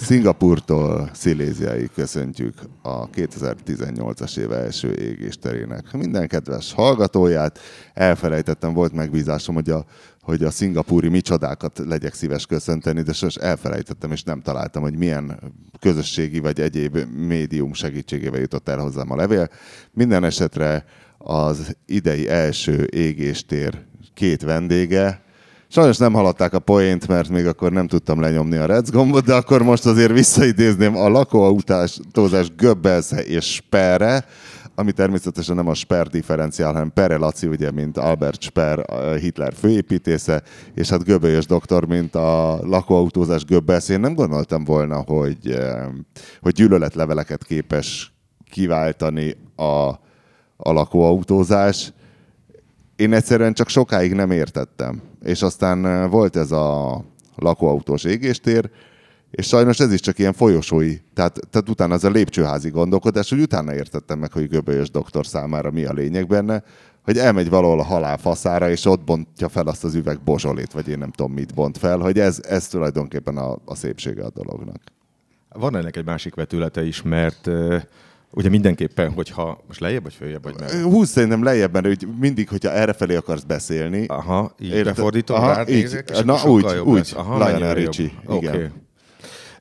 Szingapurtól Sziléziáig köszöntjük a 2018-as éve első égésterének minden kedves hallgatóját. Elfelejtettem, volt megbízásom, hogy a, hogy a szingapúri micsodákat legyek szíves köszönteni, de sos elfelejtettem, és nem találtam, hogy milyen közösségi vagy egyéb médium segítségével jutott el hozzám a levél. Minden esetre az idei első égéstér két vendége, Sajnos nem haladták a poént, mert még akkor nem tudtam lenyomni a Rec gombot, de akkor most azért visszaidézném a lakóautózás Göbbelsze és Sperre, ami természetesen nem a Sper differenciál, hanem Pere Laci, ugye, mint Albert Sper, Hitler főépítésze, és hát Göbölyös doktor, mint a lakóautózás Göbbelsz. Én nem gondoltam volna, hogy, hogy gyűlöletleveleket képes kiváltani a, a lakóautózás. Én egyszerűen csak sokáig nem értettem és aztán volt ez a lakóautós égéstér, és sajnos ez is csak ilyen folyosói, tehát, tehát utána ez a lépcsőházi gondolkodás, hogy utána értettem meg, hogy Göbölyös doktor számára mi a lényeg benne, hogy elmegy valahol a halál faszára, és ott bontja fel azt az üveg bozsolét, vagy én nem tudom mit bont fel, hogy ez, ez tulajdonképpen a, a szépsége a dolognak. Van ennek egy másik vetülete is, mert Ugye mindenképpen, hogyha most lejjebb vagy följebb vagy meg? Húsz szerintem lejjebb, mert hogy mindig, hogyha errefelé akarsz beszélni. Aha, így érte, befordítom, aha, így, nézek, és Na úgy, úgy, aha, Lionel Richie, igen. Okay.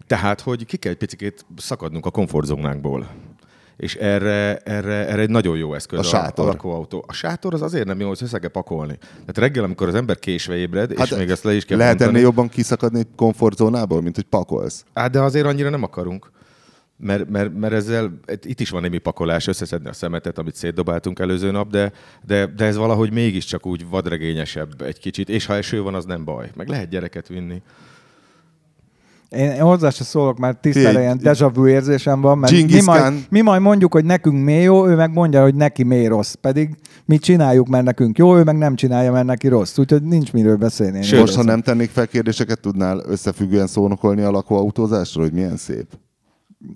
Tehát, hogy ki kell egy picit szakadnunk a komfortzónánkból. És erre, erre, erre egy nagyon jó eszköz a, a sátor. A lakóautó. A sátor az azért nem jó, hogy össze kell pakolni. Tehát reggel, amikor az ember késve ébred, hát és még ezt le is kell Lehet mondani, ennél jobban kiszakadni komfortzónából, mint hogy pakolsz? Hát de azért annyira nem akarunk mert, mert, mert ezzel itt is van némi pakolás, összeszedni a szemetet, amit szétdobáltunk előző nap, de, de, de ez valahogy mégiscsak úgy vadregényesebb egy kicsit, és ha eső van, az nem baj. Meg lehet gyereket vinni. Én hozzá se szólok, mert tisztára ilyen deja vu érzésem van, mert mi majd, mi majd mondjuk, hogy nekünk mi jó, ő meg mondja, hogy neki mi rossz. Pedig mi csináljuk, mert nekünk jó, ő meg nem csinálja, mert neki rossz. Úgyhogy nincs miről beszélni. Sőt, most, ha nem tennék fel kérdéseket, tudnál összefüggően szónokolni a lakóautózásról, hogy milyen szép?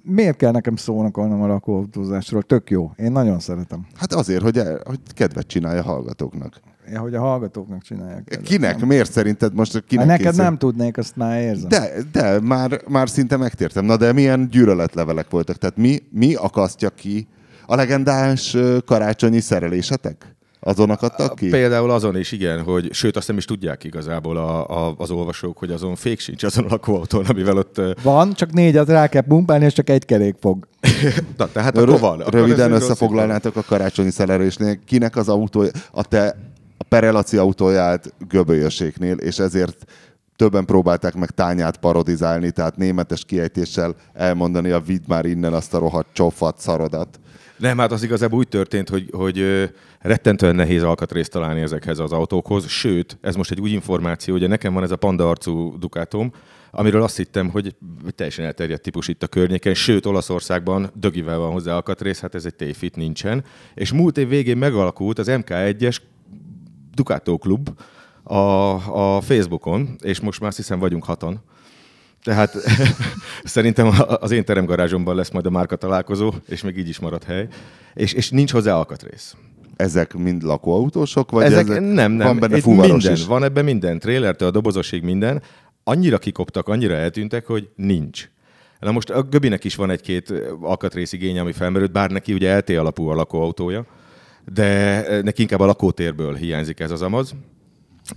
Miért kell nekem szónokolnom a lakóautózásról? Tök jó. Én nagyon szeretem. Hát azért, hogy, el, hogy kedvet csinálja a hallgatóknak. Ja, hogy a hallgatóknak csinálják. Kedvet. Kinek? Nem? Miért szerinted most? Kinek hát neked készül? nem tudnék, azt már érzem. De, de már, már szinte megtértem. Na de milyen gyűlöletlevelek voltak? Tehát mi, mi akasztja ki a legendás karácsonyi szerelésetek? Azon akadtak ki? Például azon is, igen, hogy sőt, azt nem is tudják igazából a, a, az olvasók, hogy azon fék sincs azon a lakóautón, amivel ott... Van, csak négyet rá kell pumpálni, és csak egy kerék fog. Na, tehát akkor van. Akkor Röviden összefoglalnátok a karácsonyi szelerésnél. Kinek az autó, a te a Perelaci autóját göbölyöséknél, és ezért többen próbálták meg tányát parodizálni, tehát németes kiejtéssel elmondani a vidd már innen azt a rohadt csofat szarodat. Nem, hát az igazából úgy történt, hogy, hogy rettentően nehéz alkatrészt találni ezekhez az autókhoz, sőt, ez most egy új információ, hogy nekem van ez a panda arcú Ducatom, amiről azt hittem, hogy teljesen elterjedt típus itt a környéken, sőt Olaszországban dögivel van hozzá alkatrész, hát ez egy tévfit nincsen. És múlt év végén megalakult az MK1-es Ducato Klub a, a Facebookon, és most már azt hiszem vagyunk hatan. Tehát szerintem az én teremgarázsomban lesz majd a márka találkozó, és még így is marad hely. És, és nincs hozzá alkatrész. Ezek mind lakóautósok? Vagy ezek, ezek nem, nem. Van benne fuvaros minden, is? Van ebben minden, trélertől a dobozosig minden. Annyira kikoptak, annyira eltűntek, hogy nincs. Na most a Göbinek is van egy-két alkatrész igénye, ami felmerült, bár neki ugye LT alapú a lakóautója, de neki inkább a lakótérből hiányzik ez az amaz.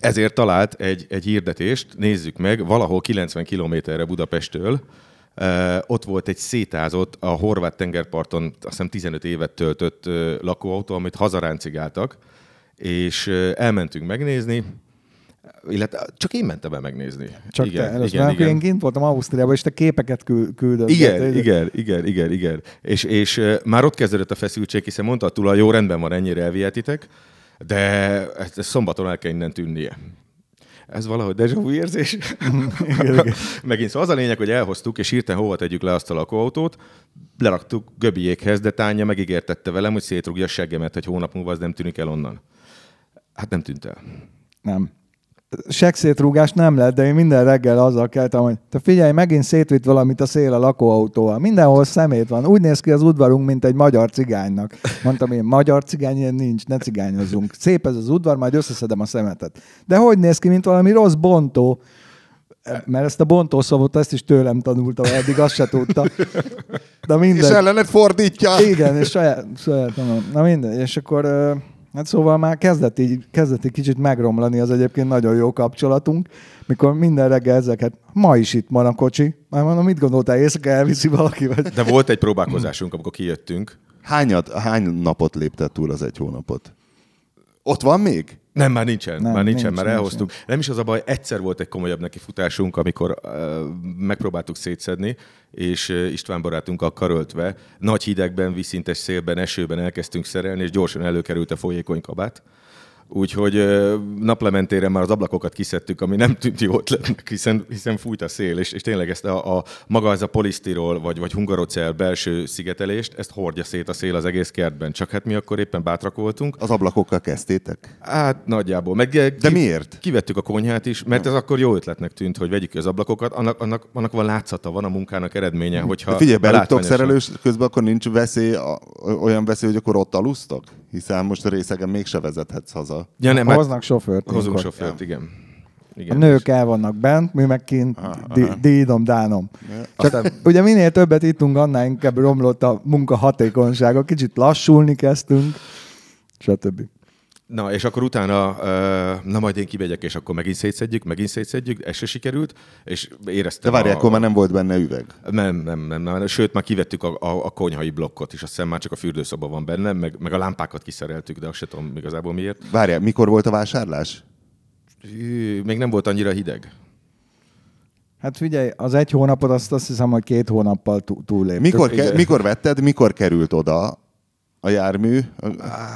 Ezért talált egy, egy hirdetést, nézzük meg, valahol 90 kilométerre Budapesttől, Uh, ott volt egy szétázott, a horvát tengerparton azt hiszem 15 évet töltött uh, lakóautó, amit hazaráncigáltak, és uh, elmentünk megnézni, illetve csak én mentem el megnézni. Csak igen, te először, igen, igen. én kint voltam Ausztriában, és te képeket küldött. Igen, igen, igen, igen, igen, igen. És, és már ott kezdődött a feszültség, hiszen mondta a tulaj, jó, rendben van, ennyire elvihetitek, de ezt, ezt szombaton el kell innen tűnnie. Ez valahogy deja vu érzés. Megint szóval az a lényeg, hogy elhoztuk, és hirtelen hova tegyük le azt a lakóautót, leraktuk Göbiékhez, de Tánya megígértette velem, hogy szétrugja a seggemet, egy hónap múlva az nem tűnik el onnan. Hát nem tűnt el. Nem sekszétrúgás nem lett, de én minden reggel azzal keltem, hogy te figyelj, megint szétvitt valamit a szél a lakóautóval. Mindenhol szemét van. Úgy néz ki az udvarunk, mint egy magyar cigánynak. Mondtam én, magyar cigány ilyen nincs, ne cigányozzunk. Szép ez az udvar, majd összeszedem a szemetet. De hogy néz ki, mint valami rossz bontó. Mert ezt a bontószavot, ezt is tőlem tanultam, eddig azt se tudta. De mindegy. És ellenet fordítja. Igen, és saját, saját tanulom. Na mindegy, és akkor hát szóval már kezdett így, kezdett így kicsit megromlani az egyébként nagyon jó kapcsolatunk, mikor minden reggel ezeket, ma is itt van a kocsi, már mondom, mit gondoltál, éjszaka elviszi valaki, vagy De volt egy próbálkozásunk, amikor kijöttünk. Hányat, hány napot léptett túl az egy hónapot? Ott van még? Nem, már nincsen, Nem, már nincsen, nincs, már nincs, elhoztuk. Nem is az a baj, egyszer volt egy komolyabb nekifutásunk, amikor uh, megpróbáltuk szétszedni, és uh, István barátunkkal karöltve, nagy hidegben, vízszintes szélben, esőben elkezdtünk szerelni, és gyorsan előkerült a folyékony kabát. Úgyhogy naplementére már az ablakokat kiszedtük, ami nem tűnt jó ötletnek, hiszen, hiszen fújt a szél, és, és tényleg ezt a, a maga ez a polisztirol, vagy, vagy hungarocell belső szigetelést, ezt hordja szét a szél az egész kertben. Csak hát mi akkor éppen bátrak voltunk, Az ablakokkal kezdtétek? Hát nagyjából. Meg, De miért? Kivettük a konyhát is, mert ez akkor jó ötletnek tűnt, hogy vegyük ki az ablakokat. Annak, annak, annak van látszata, van a munkának eredménye, hogyha... De figyelj, látványosan- szerelős, közben akkor nincs veszély, olyan veszély, hogy akkor ott alusztok? Hiszen most a részegen mégse vezethetsz haza. Ja, nem, hát hoznak sofőrt. hozunk ilyenkor. sofőrt, igen. A igen. nők el vannak bent, mi meg kint dídom, dánom. Csak Aztán- ugye minél többet ittunk, annál inkább romlott a munka hatékonysága. Kicsit lassulni kezdtünk, stb. Na, és akkor utána, na majd én kimegyek, és akkor megint szétszedjük, megint szétszedjük, ez se sikerült, és De éreztem várj, a, akkor már nem volt benne üveg. Nem, nem, nem, nem. Sőt, már kivettük a, a, a konyhai blokkot is, azt hiszem már csak a fürdőszoba van benne, meg, meg a lámpákat kiszereltük, de azt sem tudom igazából miért. Várjál, mikor volt a vásárlás? Még nem volt annyira hideg. Hát figyelj, az egy hónapot azt, azt hiszem, hogy két hónappal tú- túlléptük. Mikor, ke- mikor vetted, mikor került oda a jármű?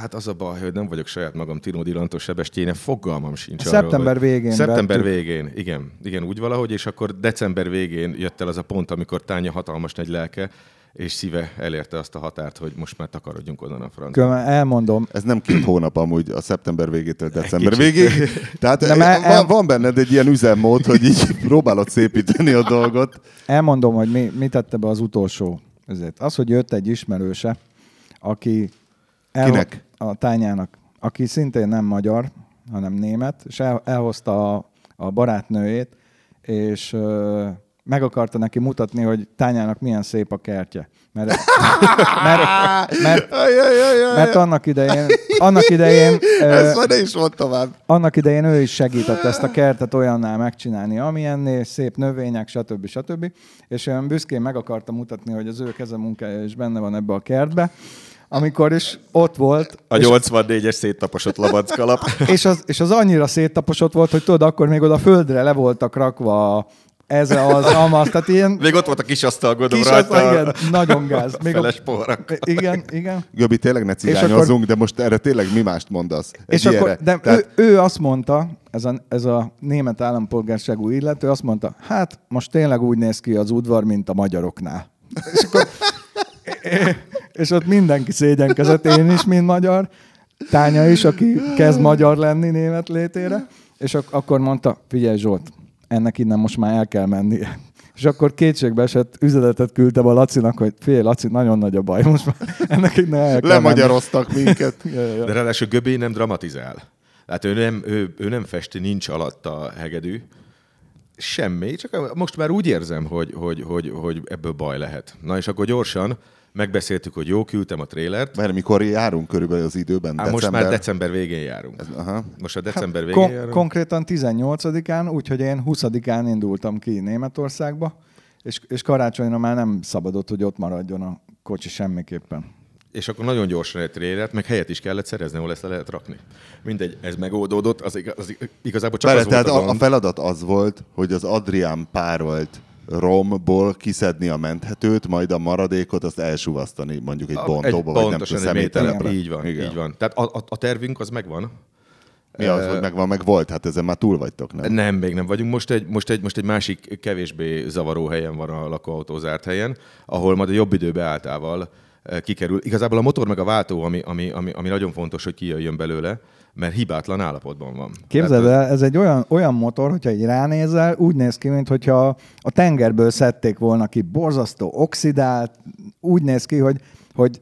Hát az a baj, hogy nem vagyok saját magam Tino Dilantos sebestjéne, fogalmam sincs Szeptember arról, hogy- végén Szeptember vettük. végén, igen. Igen, úgy valahogy, és akkor december végén jött el az a pont, amikor Tánya hatalmas nagy lelke, és szíve elérte azt a határt, hogy most már takarodjunk onnan a francia. Köm- elmondom, Ez nem két hónap amúgy, a szeptember végétől december kicsit. végéig. Tehát De már van, el- van benned egy ilyen üzemmód, hogy így próbálod szépíteni a dolgot. elmondom, hogy mi, mi tette be az utolsó. Ezért. Az, hogy jött egy ismerőse, aki... Kinek? A tányának. Aki szintén nem magyar, hanem német, és el, elhozta a, a barátnőjét, és ö, meg akarta neki mutatni, hogy tányának milyen szép a kertje. Mert, mert, mert, mert annak idején, annak idején Ezt már ne is mondd tovább. annak idején ő is segített ezt a kertet olyannál megcsinálni, amilyenné, szép növények, stb. stb. És olyan büszkén meg akarta mutatni, hogy az ő kezemunkája is benne van ebbe a kertbe. Amikor is ott volt, A 84-es széttaposott labackalap. és az, és az annyira széttaposott volt, hogy tudod, akkor még oda földre le voltak rakva ez az, amaz, tehát ilyen Még ott volt a kis asztal, gondolom kis rajta. igen, nagyon gáz. a Még feles poharak. igen, igen. Göbi, tényleg ne cigányozzunk, de most erre tényleg mi mást mondasz? Egy És akkor, de Tehát, ő, ő azt mondta, ez a, ez a német állampolgárságú illető azt mondta, hát most tényleg úgy néz ki az udvar, mint a magyaroknál. És, akkor, és ott mindenki szégyenkezett, én is, mint magyar, Tánya is, aki kezd magyar lenni német létére, és ak- akkor mondta, figyelj Zsolt, ennek innen most már el kell mennie. És akkor kétségbe esett üzenetet küldtem a Lacinak, hogy figyelj, Laci, nagyon nagy a baj, most már ennek innen el kell lemagyaroztak minket. Ja, ja, ja. De ráadásul Göbé nem dramatizál. Hát ő nem, ő, ő nem festi, nincs alatt a hegedű. Semmi, csak most már úgy érzem, hogy, hogy, hogy, hogy ebből baj lehet. Na és akkor gyorsan megbeszéltük, hogy jó, küldtem a trélert. Mert mikor járunk körülbelül az időben? Ám most már december végén járunk. Aha. Most a december végén Kon- járunk. konkrétan 18-án, úgyhogy én 20-án indultam ki Németországba, és, és karácsonyra már nem szabadott, hogy ott maradjon a kocsi semmiképpen. És akkor nagyon gyorsan egy trélert, meg helyet is kellett szerezni, ahol ezt le lehet rakni. Mindegy, ez megoldódott, az, igaz, az igazából csak Bele, az volt tehát a, a, a gond. feladat az volt, hogy az Adrián párolt romból kiszedni a menthetőt, majd a maradékot azt elsuvasztani mondjuk egy bontóba, vagy nem tudom, személytelepre. Így van, Igen. így van. Tehát a, a, a tervünk az megvan. Mi az, hogy megvan, meg volt? Hát ezen már túl vagytok, nem? Nem, még nem vagyunk. Most egy, most egy, most egy másik kevésbé zavaró helyen van a lakóautó zárt helyen, ahol majd a jobb idő beálltával eh, kikerül. Igazából a motor meg a váltó, ami, ami, ami, ami nagyon fontos, hogy kijöjjön belőle, mert hibátlan állapotban van. Képzeld el, ez egy olyan, olyan motor, hogyha egy ránézel, úgy néz ki, mintha a tengerből szedték volna ki, borzasztó oxidált, úgy néz ki, hogy, hogy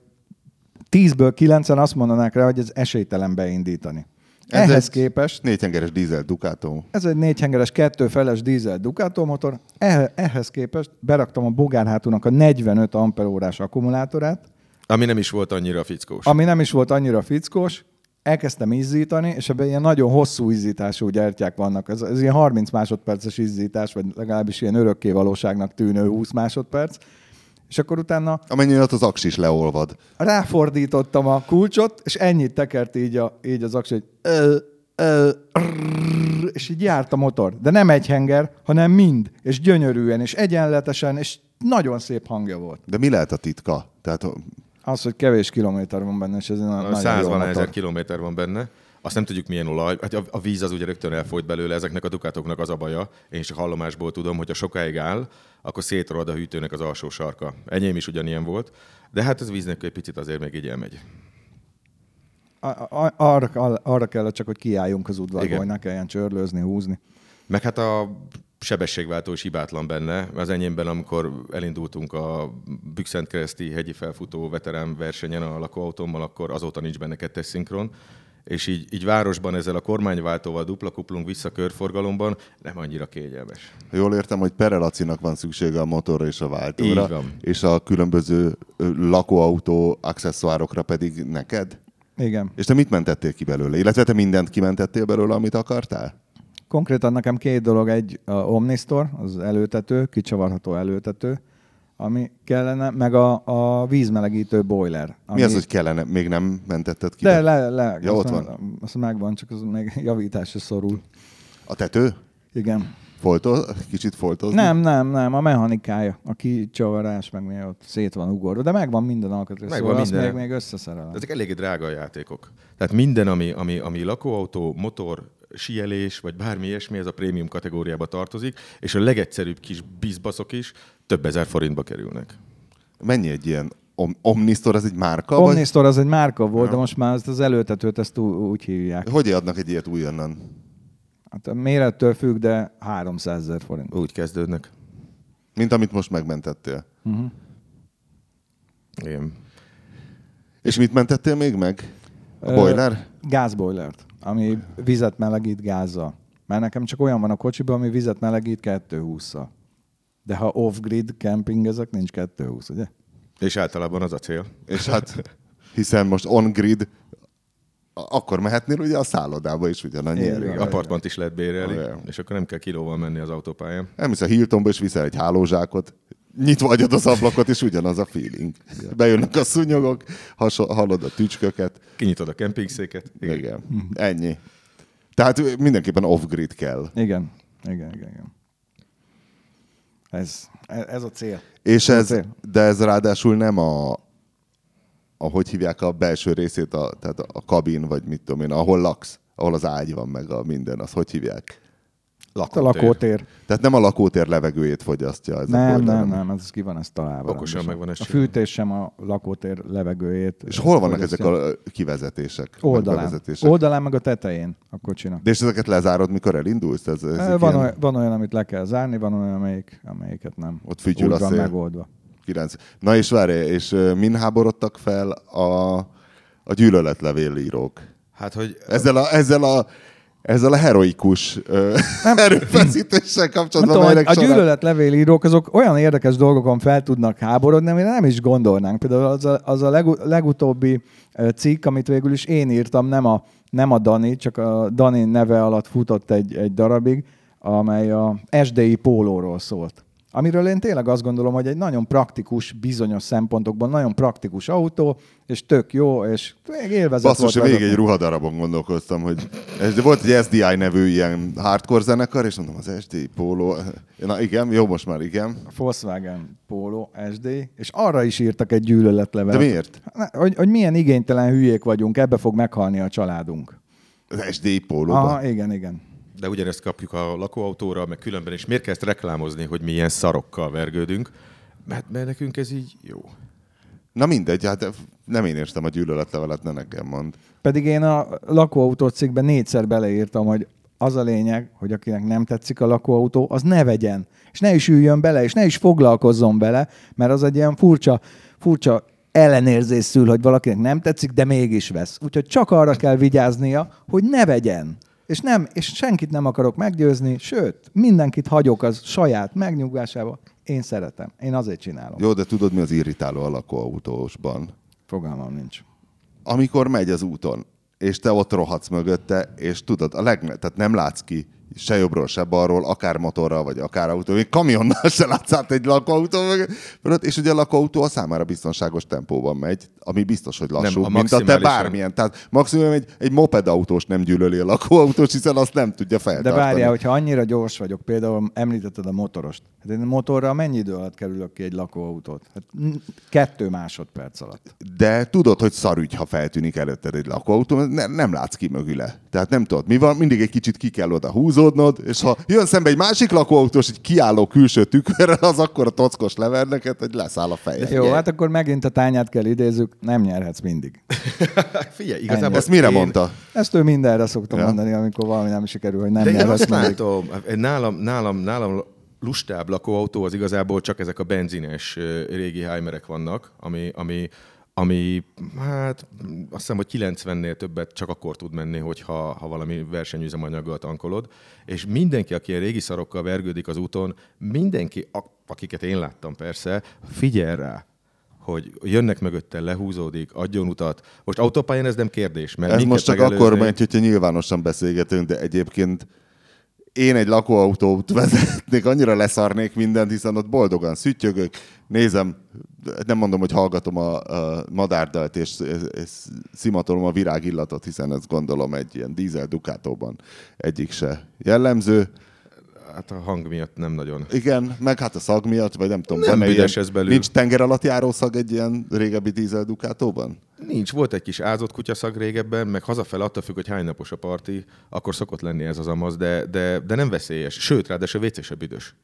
10-ből 9-en azt mondanák rá, hogy ez esélytelen beindítani. Ehhez egy képest Négyhengeres dízel Ducato. ez egy négyhengeres kettőfeles dízel Ducato motor, Eh- ehhez képest beraktam a bogárhátúnak a 45 amperórás akkumulátorát, Ami nem is volt annyira fickós. ami nem is volt annyira fickós, elkezdtem izzítani, és ebben ilyen nagyon hosszú izzítású gyertyák vannak. Ez, ez ilyen 30 másodperces izzítás, vagy legalábbis ilyen örökké valóságnak tűnő 20 másodperc. És akkor utána Amennyi alatt az aks is leolvad. ráfordítottam a kulcsot, és ennyit tekert így, a, így az aksi, hogy ö, ö, rrrr, és így járt a motor. De nem egy henger, hanem mind, és gyönyörűen, és egyenletesen, és nagyon szép hangja volt. De mi lehet a titka? Tehát Az, hogy kevés kilométer van benne, és ez nagyon jó 100 motor. ezer kilométer van benne. Azt nem tudjuk, milyen olaj. Hát a, a víz az ugye rögtön elfolyt belőle, ezeknek a dukátoknak az a baja. Én is a hallomásból tudom, hogy ha sokáig áll, akkor szétrolad a hűtőnek az alsó sarka. Enyém is ugyanilyen volt. De hát ez víznek egy picit azért még így elmegy. Arra, arra kellett csak, hogy kiálljunk az udvarból, hogy ne kelljen csörlőzni, húzni. Meg hát a sebességváltó is hibátlan benne. Az enyémben, amikor elindultunk a Bükszentkereszti hegyi felfutó veterán versenyen a lakóautómmal, akkor azóta nincs benne kettes szinkron. És így, így városban ezzel a kormányváltóval dupla kuplunk vissza körforgalomban, nem annyira kényelmes. Jól értem, hogy Perelacinak van szüksége a motorra és a váltóra, Így van. és a különböző lakóautó accessoárokra pedig neked? Igen. És te mit mentettél ki belőle? Illetve te mindent kimentettél belőle, amit akartál? Konkrétan nekem két dolog, egy a Omnistor, az előtető, kicsavarható előtető, ami kellene, meg a, a vízmelegítő boiler. Ami, Mi az, hogy kellene? Még nem mentetted ki? De le, le, Ja, ott meg- van. Azt megvan, csak az még javításra szorul. A tető? Igen. Foltoz, kicsit foltozni? Nem, nem, nem, a mechanikája, a kicsavarás, meg mi ott szét van ugorva, de megvan minden alkatrész, Megvan szóval azt minden. még, még összeszerelem. Ezek eléggé drága a játékok. Tehát minden, ami, ami, ami lakóautó, motor, sielés, vagy bármi ilyesmi, ez a prémium kategóriába tartozik, és a legegyszerűbb kis bizbaszok is több ezer forintba kerülnek. Mennyi egy ilyen Om- Omnistor, ez egy márka? Vagy? Omnistor az egy márka volt, de most már ezt az előtetőt ezt ú- úgy hívják. Hogy adnak egy ilyet újonnan? Hát a mérettől függ, de 300 ezer forint. Úgy kezdődnek. Mint amit most megmentettél. Igen. És mit mentettél még meg? A Ö, boiler? Gázboilert, ami vizet melegít gázzal. Mert nekem csak olyan van a kocsiban, ami vizet melegít 220-szal. De ha off-grid campingezek, nincs 220, ugye? És általában az a cél. És hát, hiszen most on-grid, akkor mehetnél ugye a szállodába is ugyanannyi. Igen. Apartmant is lehet bérelni, Igen. és akkor nem kell kilóval menni az autópályán. Elmész a Hiltonba, és viszel egy hálózsákot, nyitva hagyod az ablakot, és ugyanaz a feeling. Bejönnek a szúnyogok, haso- hallod a tücsköket. Kinyitod a kempingszéket. Igen. igen. Ennyi. Tehát mindenképpen off-grid kell. Igen, igen, igen. igen. Ez, ez a cél. És Ez a ez, cél. de ez ráadásul nem a, a hogy hívják a belső részét, a, tehát a kabin, vagy mit tudom én, ahol laksz, ahol az ágy van, meg a minden, az hogy hívják? Hát A lakótér. Tehát nem a lakótér levegőjét fogyasztja ez a Nem, boiler, nem, nem, ez ki van ez találva. Okosan meg van ez A fűtés sem a lakótér levegőjét. És hol vannak ezek a kivezetések? Oldalán. bevezetések? Oldalán meg a tetején a kocsinak. De és ezeket lezárod, mikor elindulsz? Ez, ez Ez van, olyan, van olyan, amit le kell zárni, van olyan, amelyik, amelyiket nem. Ott fütyül a szél. megoldva. 9. Na és várj, és min háborodtak fel a, a gyűlöletlevél írók? Hát, hogy Ezzel a, ezzel a, ezzel a heroikus ö, erőfeszítéssel Nem kapcsolatban, tudom, melynek a során- gyűlöletlevélírók azok olyan érdekes dolgokon fel tudnak háborodni, amire nem is gondolnánk. Például az a, az a legu, legutóbbi cikk, amit végül is én írtam, nem a, nem a Dani, csak a Dani neve alatt futott egy, egy darabig, amely a SDI pólóról szólt. Amiről én tényleg azt gondolom, hogy egy nagyon praktikus, bizonyos szempontokban nagyon praktikus autó, és tök jó, és még élvezet Basszus, volt végig egy ruhadarabon gondolkoztam, hogy de volt egy SDI nevű ilyen hardcore zenekar, és mondom, az SDI póló. Na igen, jó, most már igen. A Volkswagen Polo SD, és arra is írtak egy gyűlöletlevelet. De miért? Hogy, hogy milyen igénytelen hülyék vagyunk, ebbe fog meghalni a családunk. Az SDI pólóban. Aha, igen, igen. De ugyanezt kapjuk a lakóautóra, meg különben is. Miért kell ezt reklámozni, hogy mi ilyen szarokkal vergődünk? Mert, mert nekünk ez így jó. Na mindegy, hát nem én értem a gyűlöletlevelet, ne nekem mond. Pedig én a lakóautó cikkben négyszer beleírtam, hogy az a lényeg, hogy akinek nem tetszik a lakóautó, az ne vegyen. És ne is üljön bele, és ne is foglalkozzon bele, mert az egy ilyen furcsa, furcsa ellenérzés szül, hogy valakinek nem tetszik, de mégis vesz. Úgyhogy csak arra kell vigyáznia, hogy ne vegyen. És, nem, és senkit nem akarok meggyőzni, sőt, mindenkit hagyok az saját megnyugvásába. Én szeretem. Én azért csinálom. Jó, de tudod, mi az irritáló a lakóautósban? Fogalmam nincs. Amikor megy az úton, és te ott rohadsz mögötte, és tudod, a leg, tehát nem látsz ki se jobbról, se balról, akár motorral, vagy akár autó, még kamionnal se látsz át egy lakóautó mögött, és ugye a lakóautó a számára biztonságos tempóban megy, ami biztos, hogy lassú, Nem, a mint a te bármilyen. Tehát maximum egy, egy mopedautós nem gyűlöli a lakóautós, hiszen azt nem tudja De feltartani. várjál, hogyha annyira gyors vagyok, például említetted a motorost. Hát én motorral mennyi idő alatt kerülök ki egy lakóautót? Hát kettő másodperc alatt. De tudod, hogy szarügy, ha feltűnik előtted egy lakóautó, mert ne, nem látsz ki mögüle. Tehát nem tudod, mi van, mindig egy kicsit ki kell oda húzódnod, és ha jön szembe egy másik lakóautós, egy kiálló külső tükörrel, az akkor a tockos lever neked, hogy leszáll a fejed. Jó, hát akkor megint a tányát kell idézzük, nem nyerhetsz mindig. Figyelj, igazából Ezt mire én- mondta? Ezt ő mindenre szoktam Ja. mondani, amikor valami nem sikerül, hogy nem De én nyerhetsz azt mindig. látom, nálam, nálam, nálam lustább lakóautó az igazából csak ezek a benzines régi Heimerek vannak, ami, ami, ami hát azt hiszem, hogy 90-nél többet csak akkor tud menni, hogyha ha valami versenyüzemanyaggal tankolod, és mindenki, aki ilyen régi szarokkal vergődik az úton, mindenki, a- akiket én láttam persze, figyel rá, hogy jönnek mögötte, lehúzódik, adjon utat. Most autópályán ez nem kérdés, mert Ez most csak megelőzni- akkor megy, hogyha nyilvánosan beszélgetünk, de egyébként én egy lakóautót vezetnék, annyira leszarnék mindent, hiszen ott boldogan szüttyögök, nézem, nem mondom, hogy hallgatom a, a madárdalt, és, és szimatolom a virágillatot, hiszen ezt gondolom egy ilyen dízel Ducatóban egyik se jellemző. Hát a hang miatt nem nagyon. Igen, meg hát a szag miatt, vagy nem tudom, Nem büdös ez belül. nincs tenger alatt járó szag egy ilyen régebbi dízel Ducatóban? Nincs, volt egy kis ázott kutyaszag régebben, meg hazafel attól függ, hogy hány napos a parti, akkor szokott lenni ez az amaz, de, de, de nem veszélyes. Sőt, ráadásul a WC se büdös.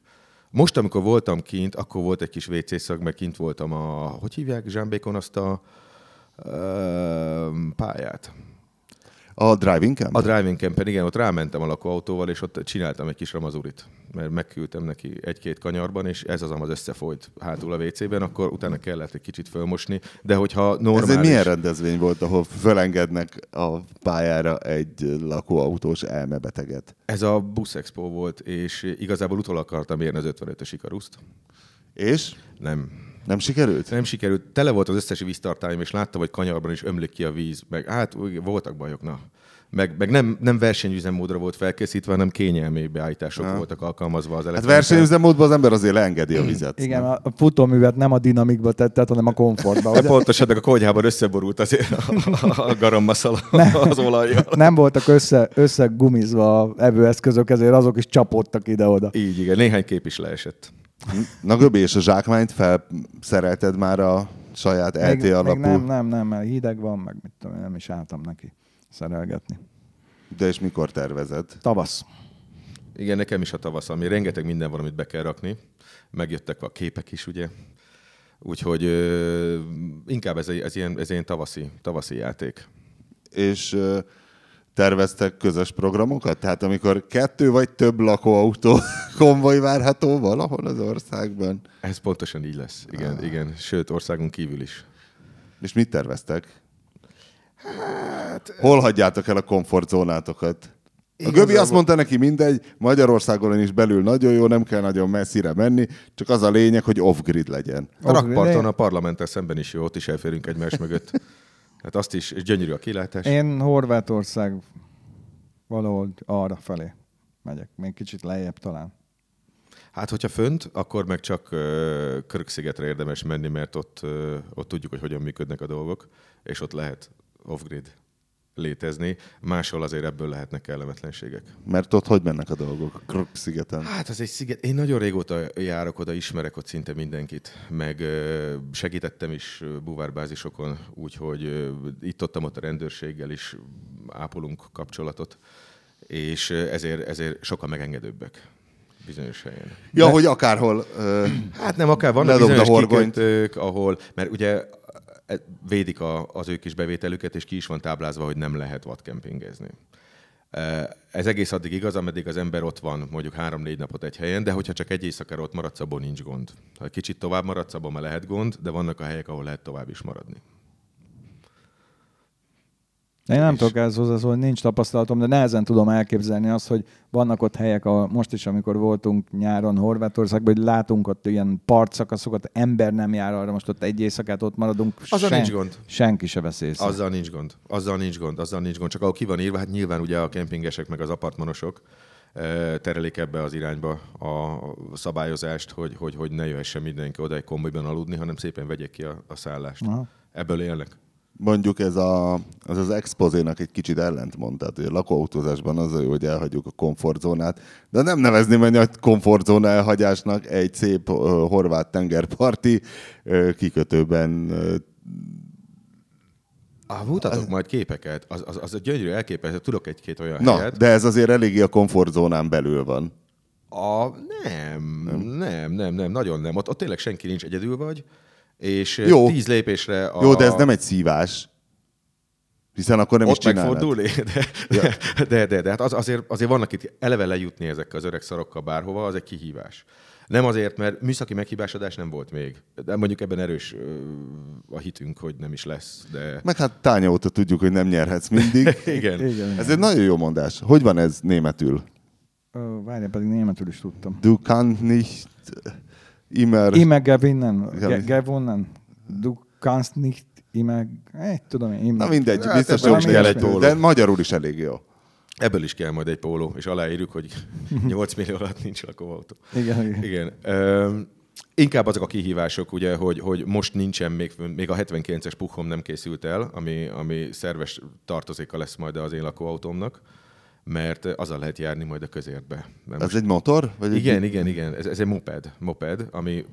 Most, amikor voltam kint, akkor volt egy kis WC szag, meg kint voltam a, hogy hívják Zsámbékon azt a ö, pályát? A driving camp? A driving campen, igen, ott rámentem a lakóautóval, és ott csináltam egy kis ramazurit, mert megküldtem neki egy-két kanyarban, és ez az amaz összefolyt hátul a WC-ben, akkor utána kellett egy kicsit fölmosni, de hogyha normális... Ez egy milyen rendezvény volt, ahol fölengednek a pályára egy lakóautós elmebeteget? Ez a Bus Expo volt, és igazából utol akartam érni az 55-ös Ikaruszt. És? Nem. Nem sikerült? Nem sikerült. Tele volt az összes víztartályom, és láttam, hogy kanyarban is ömlik ki a víz. Meg hát voltak bajok, na. Meg, meg nem, nem versenyüzemmódra volt felkészítve, hanem kényelmi beállítások Ja. voltak alkalmazva az Hát elektronikán. versenyüzemmódban az ember azért leengedi a vizet. Igen, a a futóművet nem a dinamikba tetted, hanem a komfortba. De pontosan, meg a konyhában összeborult azért a, a az olajjal. Nem voltak össze, összegumizva a evőeszközök, ezért azok is csapódtak ide-oda. Így, igen. Néhány kép is leesett. Na Göbi, és a zsákmányt felszerelted már a saját LT Még, alapú, még nem, nem, nem, mert hideg van, meg mit tudom, én, nem is álltam neki szerelgetni. de és mikor tervezed? Tavasz. Igen, nekem is a tavasz, ami rengeteg minden van, amit be kell rakni. Megjöttek a képek is, ugye. Úgyhogy ö, inkább ez, egy- ez, ilyen, ez ilyen tavaszi, tavaszi játék. És ö, terveztek közös programokat? Tehát amikor kettő vagy több lakóautó konvoj várható valahol az országban? Ez pontosan így lesz. Igen, igen. Sőt, országon kívül is. És mit terveztek? Hát, Hol hagyjátok el a komfortzónátokat? A Göbi Igazából- azt mondta neki, mindegy, Magyarországon is belül nagyon jó, nem kell nagyon messzire menni, csak az a lényeg, hogy off-grid legyen. A rakparton Én- a parlamenttel szemben is jó, ott is elférünk egymás mögött. Hát azt is, és gyönyörű a kilátás. Én Horvátország valahol arra felé megyek. Még kicsit lejjebb talán. Hát, hogyha fönt, akkor meg csak ö, Körökszigetre érdemes menni, mert ott, ott tudjuk, hogy hogyan működnek a dolgok, és ott lehet off-grid létezni. Máshol azért ebből lehetnek kellemetlenségek. Mert ott hogy mennek a dolgok? Krok szigeten. Hát az egy sziget. Én nagyon régóta járok oda, ismerek ott szinte mindenkit. Meg segítettem is ö, búvárbázisokon, úgyhogy ö, itt-ott ott a rendőrséggel is ápolunk kapcsolatot, és ezért, ezért sokkal megengedőbbek bizonyos helyen. Ja, De- hogy akárhol. Ö, Hát nem, akár vannak a bizonyos horgonyt. kikötők, ahol, mert ugye védik a, az ő kis bevételüket, és ki is van táblázva, hogy nem lehet vadkempingezni. Ez egész addig igaz, ameddig az ember ott van, mondjuk három-négy napot egy helyen, de hogyha csak egy éjszakára ott maradsz, abból nincs gond. Ha kicsit tovább maradsz, abban lehet gond, de vannak a helyek, ahol lehet tovább is maradni. Én nem tudok ehhez hozzászólni, nincs tapasztalatom, de nehezen tudom elképzelni azt, hogy vannak ott helyek, ahol most is, amikor voltunk nyáron Horvátországban, hogy látunk ott ilyen partszakaszokat, ember nem jár arra, most ott egy éjszakát ott maradunk. Azzal nincs gond. Senki se vesz észre. Azzal nincs gond. Azzal nincs gond. Azzal nincs gond. Csak ahol ki van írva, hát nyilván ugye a kempingesek meg az apartmanosok terelik ebbe az irányba a szabályozást, hogy, hogy, hogy ne jöhessen mindenki oda egy kombiban aludni, hanem szépen vegyék ki a, a szállást. Aha. Ebből élnek. Mondjuk ez a, az, az expozénak egy kicsit ellentmond, tehát hogy a lakóautózásban az a hogy elhagyjuk a komfortzónát, de nem nevezném egy nagy komfortzóna elhagyásnak egy szép uh, horvát tengerparti uh, kikötőben uh, Ah, mutatok majd képeket. Az, az, az a gyönyörű elképesztő. Tudok egy-két olyan Na, helyet. de ez azért eléggé a komfortzónán belül van. A, nem, nem, nem, nem, nem, nagyon nem. Ott, ott tényleg senki nincs, egyedül vagy, és Jó. Tíz lépésre a... Jó, de ez nem egy szívás. Hiszen akkor nem ott is csinálnád. megfordulni, de, de, de, de, de hát az, azért, azért vannak itt eleve lejutni ezekkel az öreg szarokkal bárhova, az egy kihívás. Nem azért, mert műszaki meghibásodás nem volt még. De mondjuk ebben erős a hitünk, hogy nem is lesz. De Meg hát tánya óta tudjuk, hogy nem nyerhetsz mindig. igen. Igen. Ez egy nagyon jó mondás. Hogy van ez németül? Várjál, pedig németül is tudtam. Du kannst nicht immer... Ime gewinnen, ge- gewonnen. Du kannst nicht immer... Eh, tudom én. Immer. Na mindegy, Hát biztos is kell egy póló. De magyarul is elég jó. Ebből is kell majd egy póló, és aláírjuk, hogy 8 millió alatt nincs lakóautó. Igen, igen. Igen. Üm, inkább azok a kihívások, ugye, hogy, hogy most nincsen még, még a 79-es puhom nem készült el, ami, ami szerves tartozéka lesz majd az én lakóautómnak, mert azzal lehet járni majd a közértbe. Mert Ez egy motor? Vagy egy igen, igen, igen. Ez, ez egy moped, moped, ami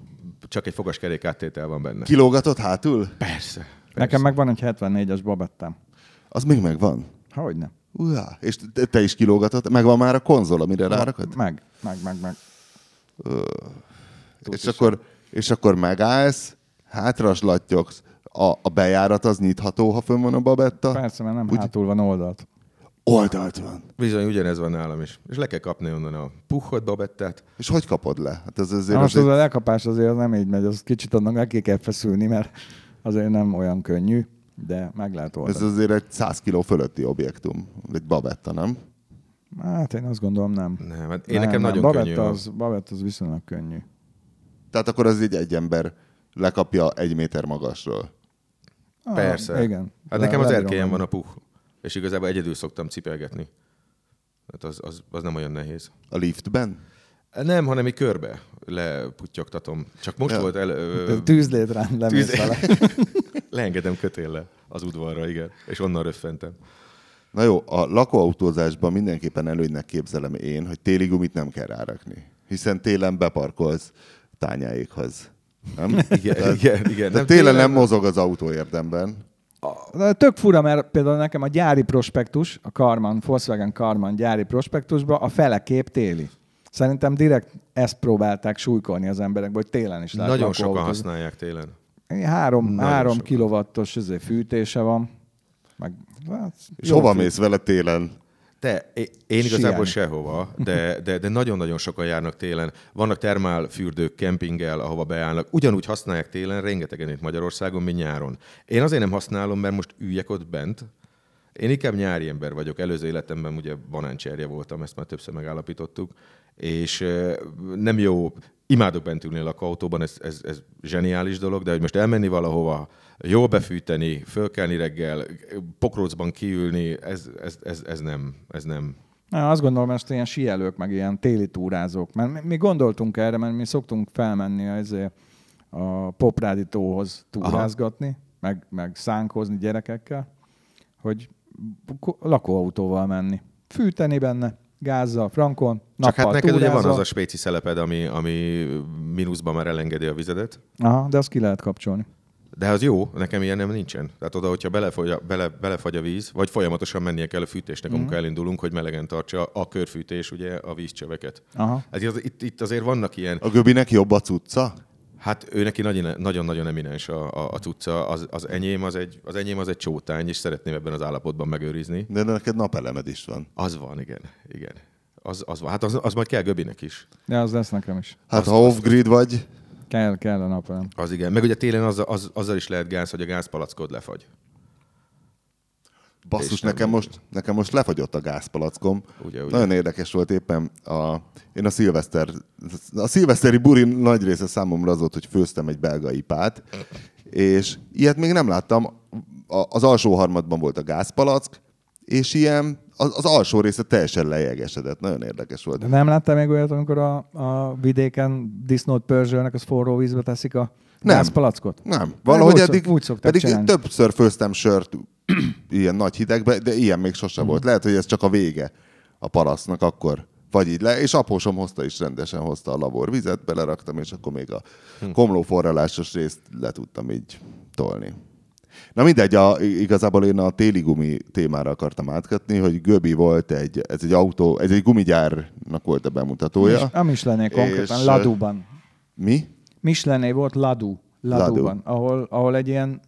csak egy fogaskerék áttétel van benne. Kilógatott hátul? Persze. persze. Nekem meg van egy 74-es babettám. Az még megvan. Hogy nem? Ujá, és te, te is kilógatott? Megvan már a konzol, amire rárakod? Meg, meg, meg, meg. És akkor, és akkor megállsz, hátraslattyogsz, a, a bejárat az nyitható, ha fönn van a babetta? Persze, mert nem Úgy- hátul van oldalt. Oldalt van. Bizony, ugyanez van nálam is. És le kell kapni onnan a puhot babettát. És hogy kapod le? Hát ez azért Na most az az a lekapás azért nem így megy, az kicsit annak neki kell feszülni, mert azért nem olyan könnyű, de meg lehet Ez oldani. azért egy 100 kiló fölötti objektum. Egy babetta, nem? Hát én azt gondolom nem. Nem, hát én nekem nagyon Babetta könnyű. Az, Babett az viszonylag könnyű. Tehát akkor az így egy ember lekapja egy méter magasról. Ah, Persze. Igen. Hát Le- nekem az erkélyen van a puh. És igazából egyedül szoktam cipelgetni. Hát az, az, az nem olyan nehéz. A liftben? Nem, hanem egy körbe leputtyogtatom. Csak most Ja. volt el... Ö, Tűzlétrán lemész tűz- vele. leengedem kötéllel az udvarra, igen. És onnan röffentem. Na jó, a lakóautózásban mindenképpen előnynek képzelem én, hogy téli gumit nem kell rárakni. Hiszen télen beparkolsz tányáékhoz. Nem? Igen, igen, igen. Nem, Nem, télen nem mozog az autó érdemben. De tök fura, mert például nekem a gyári prospektus, a Karman, Volkswagen Karman gyári prospektusban a fele kép téli. Szerintem direkt ezt próbálták súlykolni az emberekbe, hogy télen is lehet Nagyon sokan lakóautózni. használják télen. Három, Nagyon három sokan. kilowattos izé, fűtése van. Meg, hát, És hova fű- mész vele télen? Te, én igazából Sielni. sehova, de, de, de nagyon-nagyon sokan járnak télen. Vannak termálfürdők, kempinggel, ahova beállnak. Ugyanúgy használják télen, rengetegen itt Magyarországon, mint nyáron. Én azért nem használom, mert most üljek ott bent. Én inkább nyári ember vagyok. Előző életemben ugye banáncserje voltam, ezt már többször megállapítottuk. És nem jó, imádok bent ülni a lakóautóban, ez, ez, ez zseniális dolog, de hogy most elmenni valahova, jól befűteni, fölkelni reggel, pokrócban kiülni, ez, ez, ez, ez nem, ez nem. Na, azt gondolom, hogy ezt ilyen sielők, meg ilyen téli túrázók. Mert mi, mi gondoltunk erre, mert mi szoktunk felmenni azért a Poprádi tóhoz túrázgatni, meg, meg szánkozni gyerekekkel, hogy lakóautóval menni. Fűteni benne, gázzal, frankon, Csak hát neked ugye van az a spéci szeleped, ami, ami mínuszban már elengedi a vizedet. Aha, de azt ki lehet kapcsolni. De az jó, nekem ilyen nem nincsen. Tehát oda, hogyha belefogy a, bele, belefagy a víz, vagy folyamatosan mennie kell a fűtésnek, Mhm. amikor elindulunk, hogy melegen tartsa a körfűtés ugye a vízcsöveket. Aha. Hát itt, itt, itt azért vannak ilyen, A göbinek jobb a cucca? Hát ő neki nagyon- nagyon-nagyon eminens a, a, a cucca. Az, az, enyém az, egy, az enyém az egy csótány, és szeretném ebben az állapotban megőrizni. De neked napelemed is van. Az van, igen. igen. Az, az van. Hát az, az majd kell Göbinek is. De az lesz nekem is. Hát Azt- ha off-grid vagy, Kell, kell a napelem. Az igen. Meg ugye télen az, az, azzal is lehet gáz, hogy a gázpalackod lefagy. Basszus, nekem most, nekem most lefagyott a gázpalackom. Ugye, ugye. Nagyon érdekes volt éppen a, én a szilveszter, a szilveszteri buri nagy része számomra az volt, hogy főztem egy belga ipát, és ilyet még nem láttam. A- Az alsó harmadban volt a gázpalack, és ilyen, az, az alsó része teljesen lejegesedett. Nagyon érdekes volt. De nem láttál még olyat, amikor a, a vidéken disznót pörzsölnek, az forró vízbe teszik a Nem. gázpalackot? Nem, valahogy szok- eddig, úgy pedig csinálni. többször főztem sört ilyen nagy hidegbe, de ilyen még sose Mhm. volt. Lehet, hogy ez csak a vége a parasztnak akkor. Vagy így le, és apósom hozta is rendesen, hozta a labor vizet, beleraktam, és akkor még a Hm. komló forralásos részt le tudtam így tolni. Na mindegy, a, igazából én a téli gumi témára akartam átkötni, hogy Göbi volt egy, ez egy autó, ez egy gumigyárnak volt a bemutatója. Mis, a Michelené konkrétan, És, Ladúban. Mi? Michelené volt Ladú, Ladúban, Ladú. ahol, ahol egy ilyen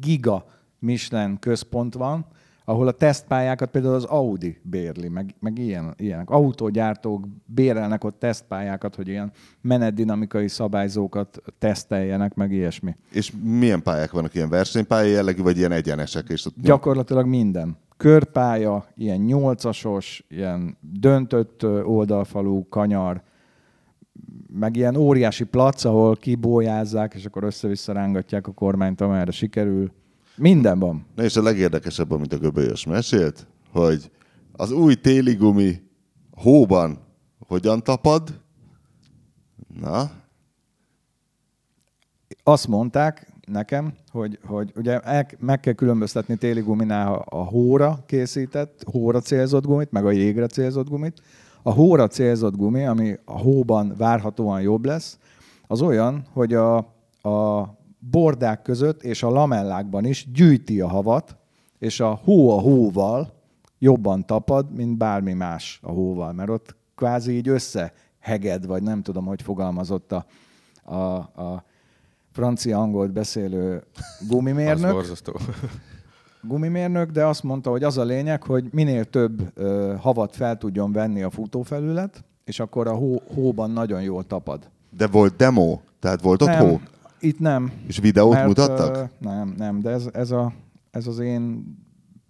giga Michelin központ van, ahol a tesztpályákat például az Audi bérli, meg, meg ilyen, ilyenek. Autógyártók bérelnek ott tesztpályákat, hogy ilyen menetdinamikai szabályzókat teszteljenek, meg ilyesmi. És milyen pályák vannak? Ilyen versenypálya jellegű, vagy ilyen egyenesek? És ott Gyakorlatilag minden. Körpálya, ilyen nyolcasos, ilyen döntött oldalfalú kanyar, meg ilyen óriási plac, ahol kibójázzák, és akkor össze-vissza rángatják a kormányt, amerre sikerül. Minden van. Na és a legérdekesebb, amit a Göbölyös mesélt, hogy az új téli gumi hóban hogyan tapad? Na, Azt mondták nekem, hogy, hogy ugye el, meg kell különböztetni téli guminál a, a hóra készített, hóra célzott gumit, meg a jégre célzott gumit. A hóra célzott gumi, ami a hóban várhatóan jobb lesz, az olyan, hogy a, a bordák között és a lamellákban is gyűjti a havat, és a hó a hóval jobban tapad, mint bármi más a hóval, mert ott kvázi így összeheged, vagy nem tudom, hogy fogalmazott a, a, a francia-angolt beszélő Az gumimérnök, borzasztó. Gumimérnök, de azt mondta, hogy az a lényeg, hogy minél több ö, havat fel tudjon venni a futófelület, és akkor a hó, hóban nagyon jól tapad. de volt demo, tehát volt ott nem, hó? Itt nem. És videót mutattak? Ö, nem, nem, de ez, ez, a, ez az én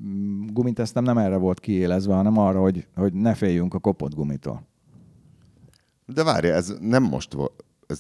mm, gumitesztem nem erre volt kiélezve, hanem arra, hogy, hogy ne féljünk a kopott gumitól. De várj, ez nem most volt. Ez,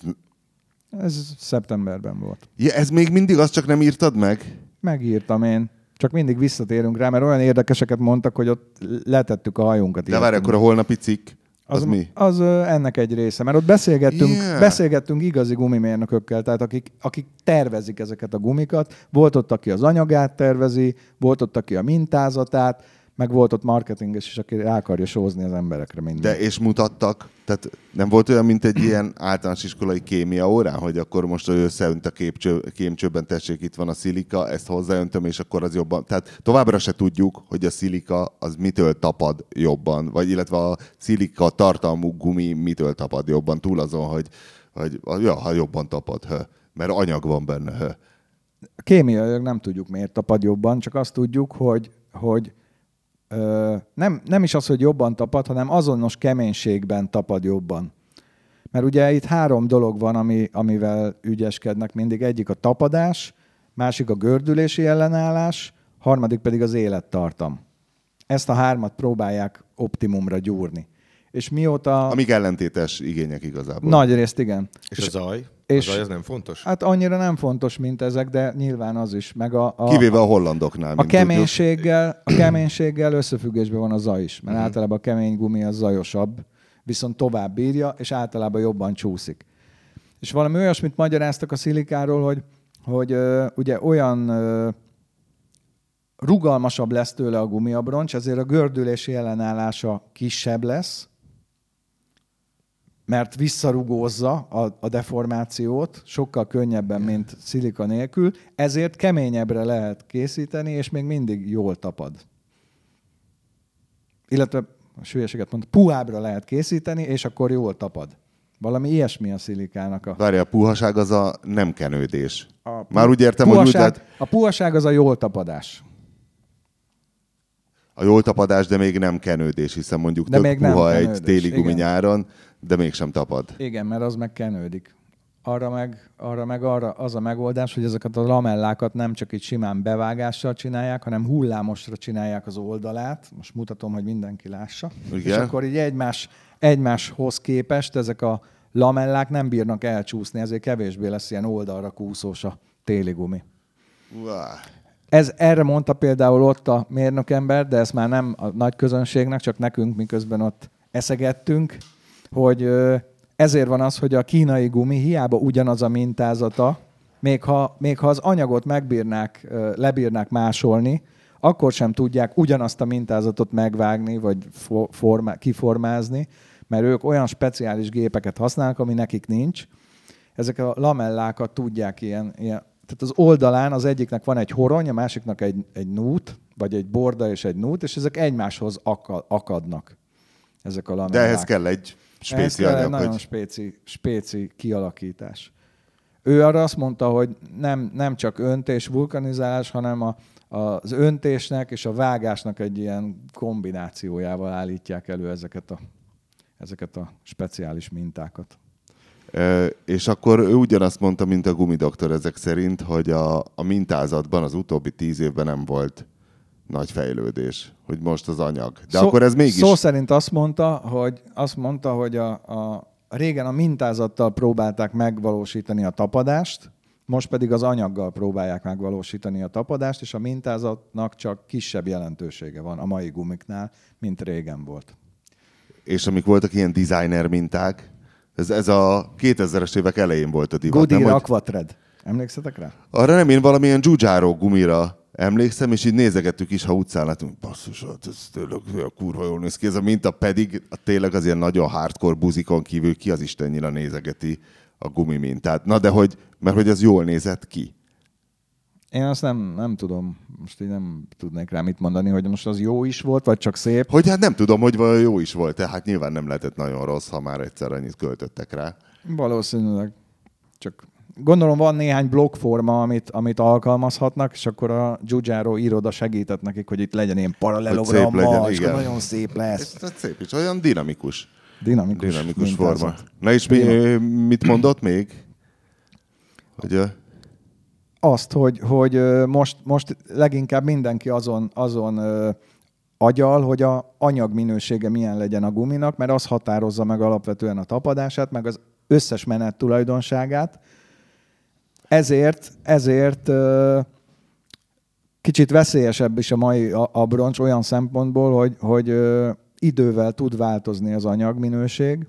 Ez szeptemberben volt. ja, ez még mindig azt csak nem írtad meg? Megírtam én. Csak mindig visszatérünk rá, mert olyan érdekeseket mondtak, hogy ott letettük a hajunkat. De várj, akkor a holnapi cikk, az, az, mi? Az ennek egy része, mert ott beszélgettünk, yeah. beszélgettünk igazi gumimérnökökkel, tehát akik, akik tervezik ezeket a gumikat. Volt ott, aki az anyagát tervezi, volt ott, aki a mintázatát, meg volt ott marketinges is, aki rá akarja sózni az emberekre mindent. De és mutattak, tehát nem volt olyan, mint egy ilyen általános iskolai kémia órán, hogy akkor most összeönt a képcső, kémcsőben, tessék, itt van a szilika, ezt hozzáöntöm, és akkor az jobban. Tehát továbbra se tudjuk, hogy a szilika az mitől tapad jobban, vagy illetve a szilika tartalmú gumi mitől tapad jobban, túl azon, hogy, hogy ja, ha jobban tapad, hö, mert anyag van benne. Hö. Kémiailag nem tudjuk, miért tapad jobban, csak azt tudjuk, hogy, hogy nem, nem is az, hogy jobban tapad, hanem azonos keménységben tapad jobban. Mert ugye itt három dolog van, ami, amivel ügyeskednek mindig. Egyik a tapadás, másik a gördülési ellenállás, harmadik pedig az élettartam. Ezt a hármat próbálják optimumra gyúrni. És mióta... Amik ellentétes igények igazából. Nagy részt igen. És a zaj? és- a zaj az nem fontos? Hát annyira nem fontos, mint ezek, de nyilván az is. Meg a, a, Kivéve a hollandoknál. a tudjuk. keménységgel, a keménységgel összefüggésben van a zaj is, mert általában a kemény gumi az zajosabb, viszont tovább bírja, és általában jobban csúszik. És valami olyasmit magyaráztak a szilikáról, hogy, hogy ö, ugye olyan ö, rugalmasabb lesz tőle a gumiabroncs, ezért a gördülési ellenállása kisebb lesz, mert visszarugózza a, a deformációt sokkal könnyebben, mint szilika nélkül, ezért keményebbre lehet készíteni, és még mindig jól tapad. Illetve a sülyeséget mondta, puhábbra lehet készíteni, és akkor jól tapad. Valami ilyesmi a szilikának a... Várja, a puhaság az a nem kenődés. a Már úgy értem, hogy úgy puhaság, lehet A puhaság az a jól tapadás. a jól tapadás, de még nem kenődés, hiszen mondjuk De tök még nem puha egy kenődés, téli gumi igen. De mégsem tapad. Igen, mert az meg kenődik. Arra meg, arra meg arra az a megoldás, hogy ezeket a lamellákat nem csak így simán bevágással csinálják, hanem hullámosra csinálják az oldalát. Most mutatom, hogy mindenki lássa. Igen. És akkor így egymás, egymáshoz képest ezek a lamellák nem bírnak elcsúszni, ezért kevésbé lesz ilyen oldalra kúszós a téli gumi. Uá. Ez erre mondta például ott a mérnökember, de ezt már nem a nagy közönségnek, csak nekünk, miközben ott eszegettünk, hogy ezért van az, hogy a kínai gumi hiába ugyanaz a mintázata, még ha, még ha az anyagot megbírnák, lebírnák másolni, akkor sem tudják ugyanazt a mintázatot megvágni, vagy fo- formá- kiformázni, mert ők olyan speciális gépeket használnak, ami nekik nincs. Ezek a lamellákat tudják ilyen, ilyen tehát az oldalán az egyiknek van egy horony, a másiknak egy, egy nút, vagy egy borda és egy nút, és ezek egymáshoz aka- akadnak. Ezek a De lamellák. ehhez kell egy spéci egy anyag, nagyon hogy spéci, spéci kialakítás. Ő arra azt mondta, hogy nem, nem csak öntés, vulkanizálás, hanem a, az öntésnek és a vágásnak egy ilyen kombinációjával állítják elő ezeket a, ezeket a speciális mintákat. Ö, És akkor ő ugyanazt mondta, mint a gumidoktor ezek szerint, hogy a, a mintázatban az utóbbi tíz évben nem volt nagy fejlődés, hogy most az anyag. De Szó- akkor ez mégis... Szó szerint azt mondta, hogy, azt mondta, hogy a, a, régen a mintázattal próbálták megvalósítani a tapadást, most pedig az anyaggal próbálják megvalósítani a tapadást, és a mintázatnak csak kisebb jelentősége van a mai gumiknál, mint régen volt. És amik voltak ilyen designer minták, ez, ez a 2000-es évek elején volt a divat. Goodyear hogy Aquatred. Emlékszetek rá? arra nem, én valamilyen Giugiaro gumira emlékszem, és így nézegettük is, ha utcán látunk, basszus, hát ez tényleg olyan kurva jól néz ki ez a minta, pedig a tényleg az ilyen nagyon hardcore buzikon kívül ki az Istennyira nézegeti a gumi mintát. Na de hogy, mert hogy az jól nézett ki. Én azt nem, nem tudom, most így nem tudnék rá mit mondani, hogy most az jó is volt, vagy csak szép. Hogy hát nem tudom, hogy vajon jó is volt, tehát nyilván nem lehetett nagyon rossz, ha már egyszer annyit költöttek rá. Valószínűleg. Csak gondolom van néhány blokkforma, amit, amit alkalmazhatnak, és akkor a Giugiaro iroda segített nekik, hogy itt legyen ilyen paralelogramma, legyen, és igen. nagyon szép lesz. Ez, ez szép is, olyan dinamikus. Dinamikus, Dinamikus forma. Na és mi, mit mondott még? Hogy Azt, hogy, hogy most, most leginkább mindenki azon, azon agyal, hogy a anyag minősége milyen legyen a guminak, mert az határozza meg alapvetően a tapadását, meg az összes menet tulajdonságát. Ezért, ezért kicsit veszélyesebb is a mai abroncs olyan szempontból, hogy, hogy idővel tud változni az anyagminőség,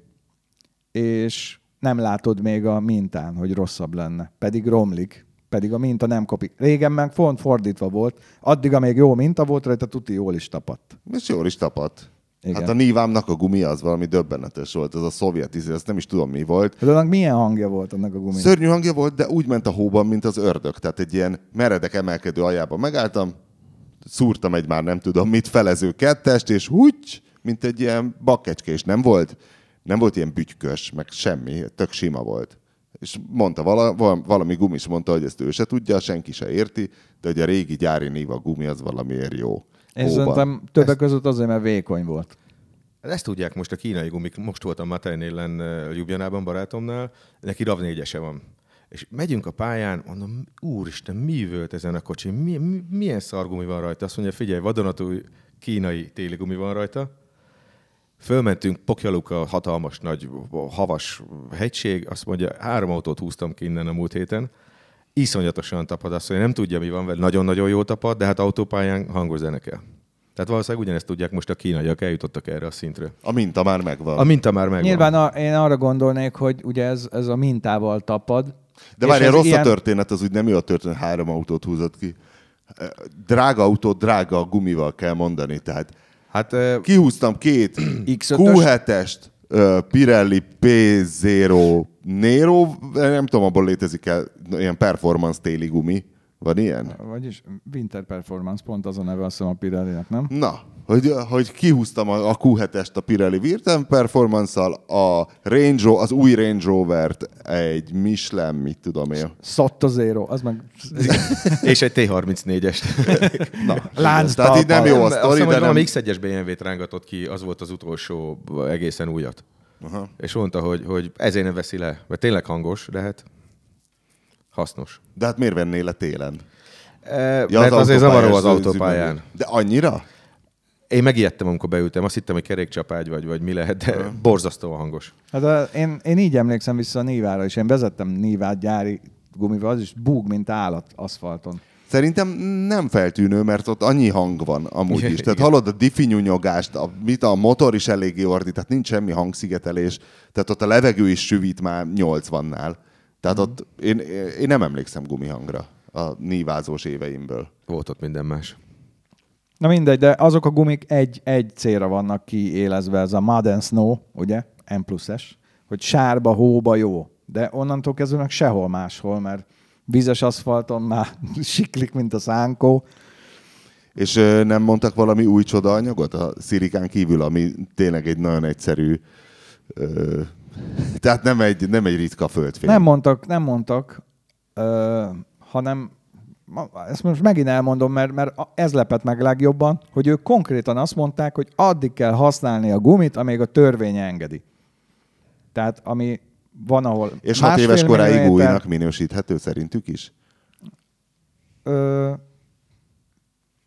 és nem látod még a mintán, hogy rosszabb lenne. Pedig romlik. Pedig a minta nem kopik. Régen meg font fordítva volt. Addig, amíg jó minta volt rajta, tuti jól is tapadt. és jól is tapadt. Igen. Hát a Nivámnak a gumi az valami döbbenetes volt, ez a szovjet izé, ezt nem is tudom mi volt. De annak milyen hangja volt annak a guminak? Szörnyű hangja volt, de úgy ment a hóban, mint az ördög. Tehát egy ilyen meredek emelkedő aljában megálltam, szúrtam egy már nem tudom mit felező kettest, és úgy, mint egy ilyen bakkecske, és nem volt, nem volt ilyen bütykös, meg semmi, tök sima volt. És mondta vala, val- valami gumis mondta, hogy ezt ő se tudja, senki se érti, de hogy a régi gyári Niva gumi az valamiért jó. Hóban. szerintem többek között azért, mert vékony volt. Ezt tudják most a kínai gumik. Most voltam Matejnélen eh, Ljubljanában barátomnál, neki RAV 4 van. És megyünk a pályán, mondom, úristen, mi volt ezen a kocsi? Mi, mi, milyen szargumi van rajta? Azt mondja, figyelj, vadonatúj kínai téli gumi van rajta. Fölmentünk Pokjaluka, hatalmas nagy havas hegység, azt mondja, három autót húztam ki innen a múlt héten, iszonyatosan tapad, azt mondja, nem tudja, mi van vele, nagyon-nagyon jó tapad, de hát autópályán hangos zene kell. Tehát valószínűleg ugyanezt tudják most a kínaiak, eljutottak erre a szintre. A minta már megvan. A minta már megvan. Nyilván a, én arra gondolnék, hogy ugye ez, ez a mintával tapad. De várj, rossz ilyen- a történet, az úgy nem jó a történet, három autót húzott ki. Drága autót, drága gumival kell mondani. Tehát Hát eh, kihúztam két X5-ös? Q7-est, ö, Pirelli P0 Nero, nem tudom, abból létezik el ilyen performance téli gumi. Van ilyen? Vagyis Winter Performance, pont az a neve azt hiszem a Pirelli-nek, nem? Na, hogy, hogy kihúztam a, a Q7-est a Pirelli Virtem Performance-szal, a Range, az új Range Rover-t egy Michelin, mit tudom én. Sotto Zero, az meg... És egy T34-est. Na, Lánc tehát így nem jó a Azt sztori, hiszem, de hogy nem... valami X1-es BMW-t rángatott ki, az volt az utolsó egészen újat. Aha. És mondta, hogy, hogy ezért nem veszi le. Mert tényleg hangos, de hát hasznos. De hát miért vennél le télen? E, mert azért autópályás zavaró az autópályán. De annyira? Én megijedtem, amikor beültem. Azt hittem, hogy kerékcsapágy vagy, vagy mi lehet, de borzasztóan hangos. Hát a, én, én így emlékszem vissza a Nívára, és én vezettem Nívát gyári gumival, az is búg, mint állat aszfalton. Szerintem nem feltűnő, mert ott annyi hang van amúgy is. Tehát hallod a diffi nyúnyogást, a, mit a motor is eléggé ordít, tehát nincs semmi hangszigetelés, tehát ott a levegő is süvít már 80-nál. Tehát Mhm. ott én, én nem emlékszem gumihangra a nívázós éveimből. Volt ott minden más. Na mindegy, de azok a gumik egy, egy célra vannak kiélezve, ez a Mud and Snow, ugye, M plusz-es, hogy sárba, hóba jó. De onnantól kezdve meg sehol máshol, mert vízes aszfalton már siklik, mint a szánkó. És ö, nem mondtak valami új csodaanyagot a szirikán kívül, ami tényleg egy nagyon egyszerű, ö, tehát nem egy, nem egy ritka földfény. Nem mondtak, nem mondtak, ö, hanem ezt most megint elmondom, mert, mert ez lepett meg legjobban, hogy ők konkrétan azt mondták, hogy addig kell használni a gumit, amíg a törvény engedi. Tehát ami van, ahol És hat éves koráig újnak minősíthető szerintük is? Ö,